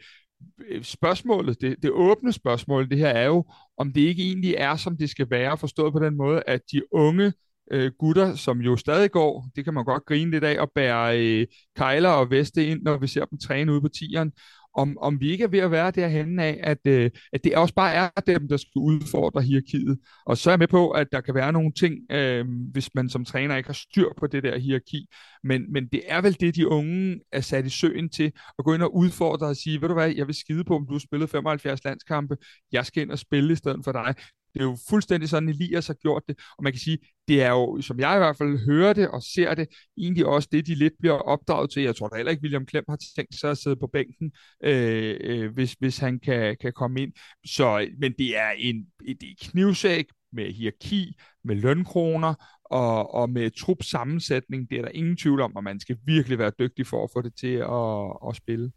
spørgsmålet, det, det åbne spørgsmål, det her er jo, om det ikke egentlig er, som det skal være, forstået på den måde, at de unge øh, gutter, som jo stadig går, det kan man godt grine lidt af, og bære øh, kejler og veste ind, når vi ser dem træne ude på tieren, om, om vi ikke er ved at være derhen af, at, øh, at det også bare er dem, der skal udfordre hierarkiet. Og så er jeg med på, at der kan være nogle ting, øh, hvis man som træner ikke har styr på det der hierarki. Men, men det er vel det, de unge er sat i søen til, at gå ind og udfordre og sige, ved du hvad, jeg vil skide på, om du har spillet 75 landskampe, jeg skal ind og spille i stedet for dig. Det er jo fuldstændig sådan, Elias har gjort det, og man kan sige, det er jo, som jeg i hvert fald hører det og ser det, egentlig også det, de lidt bliver opdraget til. Jeg tror da heller ikke, William Klem har tænkt sig at sidde på bænken, øh, øh, hvis, hvis han kan, kan komme ind. Så, men det er en det er knivsæk med hierarki, med lønkroner og, og med trup sammensætning. Det er der ingen tvivl om, og man skal virkelig være dygtig for at få det til at, at spille.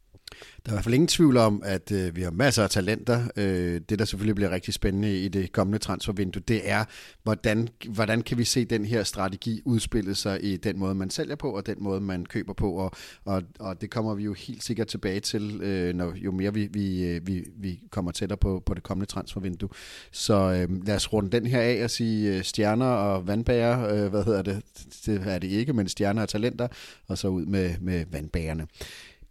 Der er i hvert fald ingen tvivl om, at øh, vi har masser af talenter. Øh, det, der selvfølgelig bliver rigtig spændende i det kommende transfervindue, det er, hvordan, hvordan kan vi se den her strategi udspille sig i den måde, man sælger på, og den måde, man køber på. Og, og, og det kommer vi jo helt sikkert tilbage til, øh, når jo mere vi, vi, øh, vi, vi kommer tættere på, på det kommende transfervindue. Så øh, lad os runde den her af og sige øh, stjerner og vandbærer. Øh, hvad hedder det? Det er det ikke, men stjerner og talenter, og så ud med, med vandbærerne.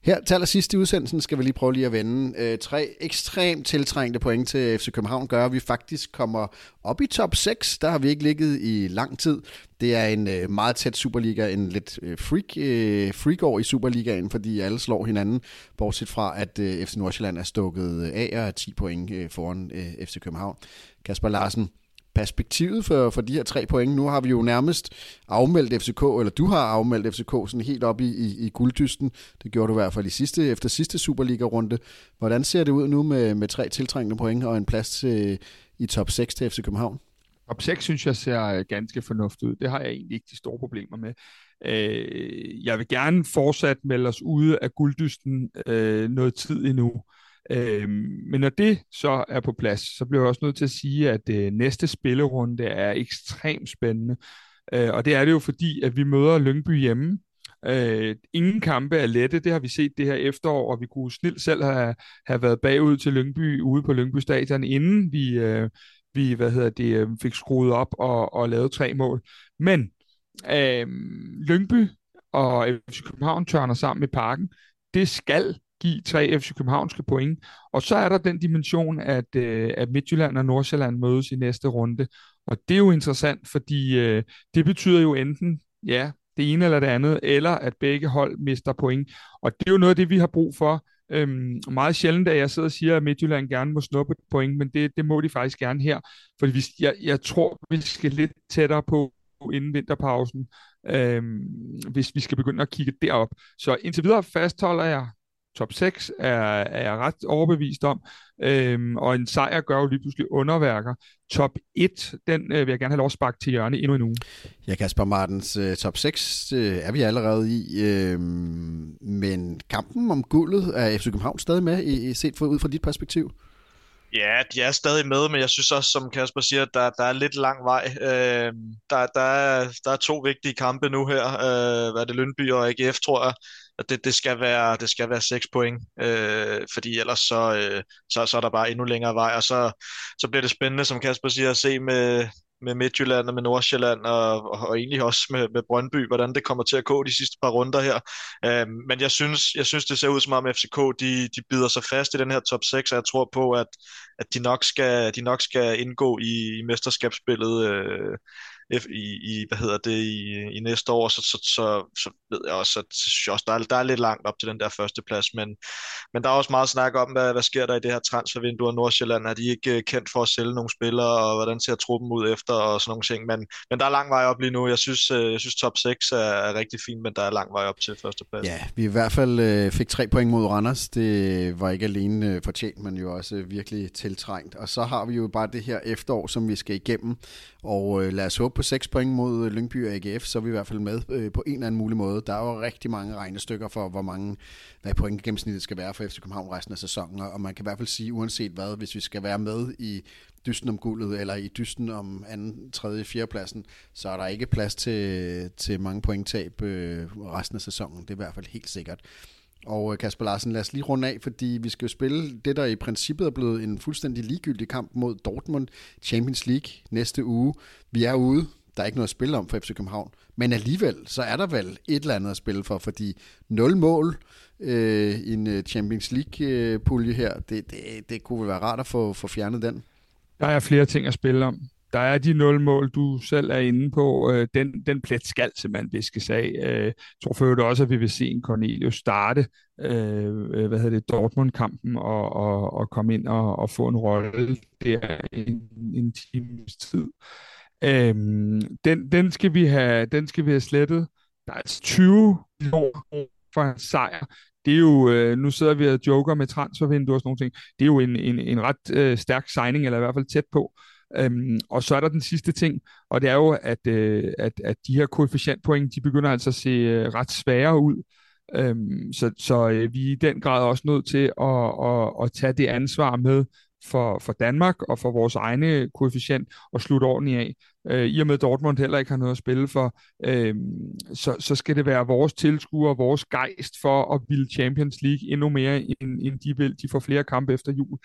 Her til allersidst i udsendelsen skal vi lige prøve lige at vende. Øh, tre ekstremt tiltrængte point til FC København gør, at vi faktisk kommer op i top 6. Der har vi ikke ligget i lang tid. Det er en øh, meget tæt Superliga, en lidt øh, freak, øh, freak år i Superligaen, fordi alle slår hinanden, bortset fra at øh, FC Nordsjælland er stukket af og er 10 point øh, foran øh, FC København. Kasper Larsen, perspektivet for, for de her tre point. Nu har vi jo nærmest afmeldt FCK, eller du har afmeldt FCK sådan helt op i, i, i gulddysten. Det gjorde du i hvert fald i sidste, efter sidste Superliga-runde. Hvordan ser det ud nu med, med tre tiltrængende point og en plads til, i top 6 til FC København? Top 6 synes jeg ser øh, ganske fornuftigt ud. Det har jeg egentlig ikke de store problemer med. Øh, jeg vil gerne fortsat melde os ude af gulddysten øh, noget tid endnu. Øh, men når det så er på plads, så bliver jeg også nødt til at sige, at øh, næste spillerunde er ekstremt spændende. Øh, og det er det jo fordi, at vi møder Lyngby hjemme. Øh, ingen kampe er lette, det har vi set det her efterår, og vi kunne snilt selv have, have været bagud til Lyngby ude på Lyngby Stadion, inden vi, øh, vi hvad hedder det, øh, fik skruet op og, og lavet tre mål. Men øh, Lyngby og FC København tørner sammen i parken. Det skal give tre FC Københavnske point. Og så er der den dimension, at, øh, at Midtjylland og Nordsjælland mødes i næste runde. Og det er jo interessant, fordi øh, det betyder jo enten, ja, det ene eller det andet, eller at begge hold mister point. Og det er jo noget af det, vi har brug for Øhm, meget sjældent, at jeg sidder og siger, at Midtjylland gerne må snuppe et point, men det, det må de faktisk gerne her. For vi, jeg, jeg tror, vi skal lidt tættere på inden vinterpausen, øhm, hvis vi skal begynde at kigge derop. Så indtil videre fastholder jeg top 6 er, er jeg ret overbevist om, øhm, og en sejr gør jo lige pludselig underværker. Top 1, den øh, vil jeg gerne have lov at sparke til hjørne endnu en uge. Ja, Kasper Martens, øh, top 6 øh, er vi allerede i, øh, men kampen om guldet er FC København stadig med, i, set for, ud fra dit perspektiv? Ja, de er stadig med, men jeg synes også, som Kasper siger, der, der er lidt lang vej. Øh, der, der, er, der er to vigtige kampe nu her. Øh, hvad er det, Lønby og AGF, tror jeg og det, det, skal være, det skal være 6 point, øh, fordi ellers så, øh, så, så er der bare endnu længere vej, og så, så bliver det spændende, som Kasper siger, at se med, med Midtjylland og med Nordsjælland og, og, og egentlig også med, med Brøndby, hvordan det kommer til at gå de sidste par runder her. Øh, men jeg synes, jeg synes, det ser ud som om FCK, de, de bider sig fast i den her top 6, og jeg tror på, at, at de, nok skal, de nok skal indgå i, i mesterskabsspillet øh, i, i, hvad hedder det, i, i næste år, så, så, så, så ved jeg også, at synes jeg også, der, er, der er lidt langt op til den der første plads, men, men der er også meget snak om, hvad, hvad sker der i det her transfervindue af Nordsjælland, er de ikke øh, kendt for at sælge nogle spillere, og hvordan ser truppen ud efter, og sådan nogle ting, men, men der er lang vej op lige nu, jeg synes, øh, jeg synes top 6 er, er rigtig fint, men der er lang vej op til første plads. Ja, vi i hvert fald øh, fik tre point mod Randers, det var ikke alene øh, fortjent, men jo også øh, virkelig tiltrængt, og så har vi jo bare det her efterår, som vi skal igennem, og øh, lad os håbe på 6 point mod øh, Lyngby og AGF, så er vi i hvert fald med øh, på en eller anden mulig måde. Der er jo rigtig mange regnestykker for, hvor mange hvad point gennemsnittet skal være for FC København resten af sæsonen, og man kan i hvert fald sige, uanset hvad, hvis vi skal være med i dysten om guldet, eller i dysten om anden, tredje, fjerde pladsen, så er der ikke plads til, til mange pointtab øh, resten af sæsonen. Det er i hvert fald helt sikkert. Og øh, Kasper Larsen, lad os lige runde af, fordi vi skal jo spille det, der i princippet er blevet en fuldstændig ligegyldig kamp mod Dortmund Champions League næste uge. Vi er ude. Der er ikke noget at spille om for FC København. Men alligevel, så er der vel et eller andet at spille for, fordi nul mål øh, i en øh, Champions League-pulje øh, her, det, det, det kunne vel være rart at få, få fjernet den. Der er flere ting at spille om der er de nul mål, du selv er inde på. Øh, den, den plet skal simpelthen viskes af. Øh, jeg tror for også, at vi vil se en Cornelius starte øh, øh, hvad hedder det, Dortmund-kampen og, og, og komme ind og, og få en rolle der en, en times tid. Øhm, den, den, skal vi have, den skal vi have slettet. Der er altså 20 millioner for en sejr det er jo, øh, nu sidder vi og joker med transfervinduer og sådan nogle ting, det er jo en, en, en ret øh, stærk signing, eller i hvert fald tæt på. Øhm, og så er der den sidste ting, og det er jo, at, øh, at, at de her koefficientpoint, de begynder altså at se øh, ret svære ud. Øhm, så så øh, vi er i den grad også nødt til at, at, at tage det ansvar med for, for Danmark og for vores egne koefficient og slutte ordentligt af. Øh, I og med Dortmund heller ikke har noget at spille for, øh, så, så skal det være vores tilskuer, vores gejst for at ville Champions League endnu mere, end, end de vil. De får flere kampe efter jul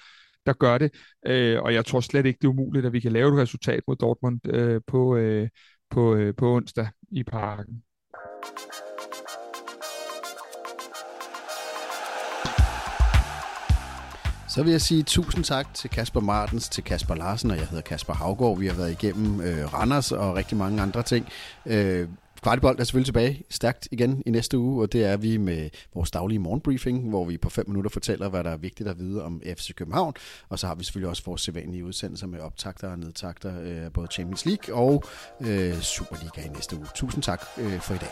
der gør det. Øh, og jeg tror slet ikke, det er umuligt, at vi kan lave et resultat mod Dortmund øh, på, øh, på, øh, på onsdag i parken. Så vil jeg sige tusind tak til Kasper Martens, til Kasper Larsen, og jeg hedder Kasper Havgård. Vi har været igennem øh, Randers og rigtig mange andre ting. Øh, Kvartibold er selvfølgelig tilbage stærkt igen i næste uge, og det er vi med vores daglige morgenbriefing, hvor vi på 5 minutter fortæller, hvad der er vigtigt at vide om FC København. Og så har vi selvfølgelig også vores sædvanlige udsendelser med optakter og nedtakter af øh, både Champions League og øh, Superliga i næste uge. Tusind tak øh, for i dag.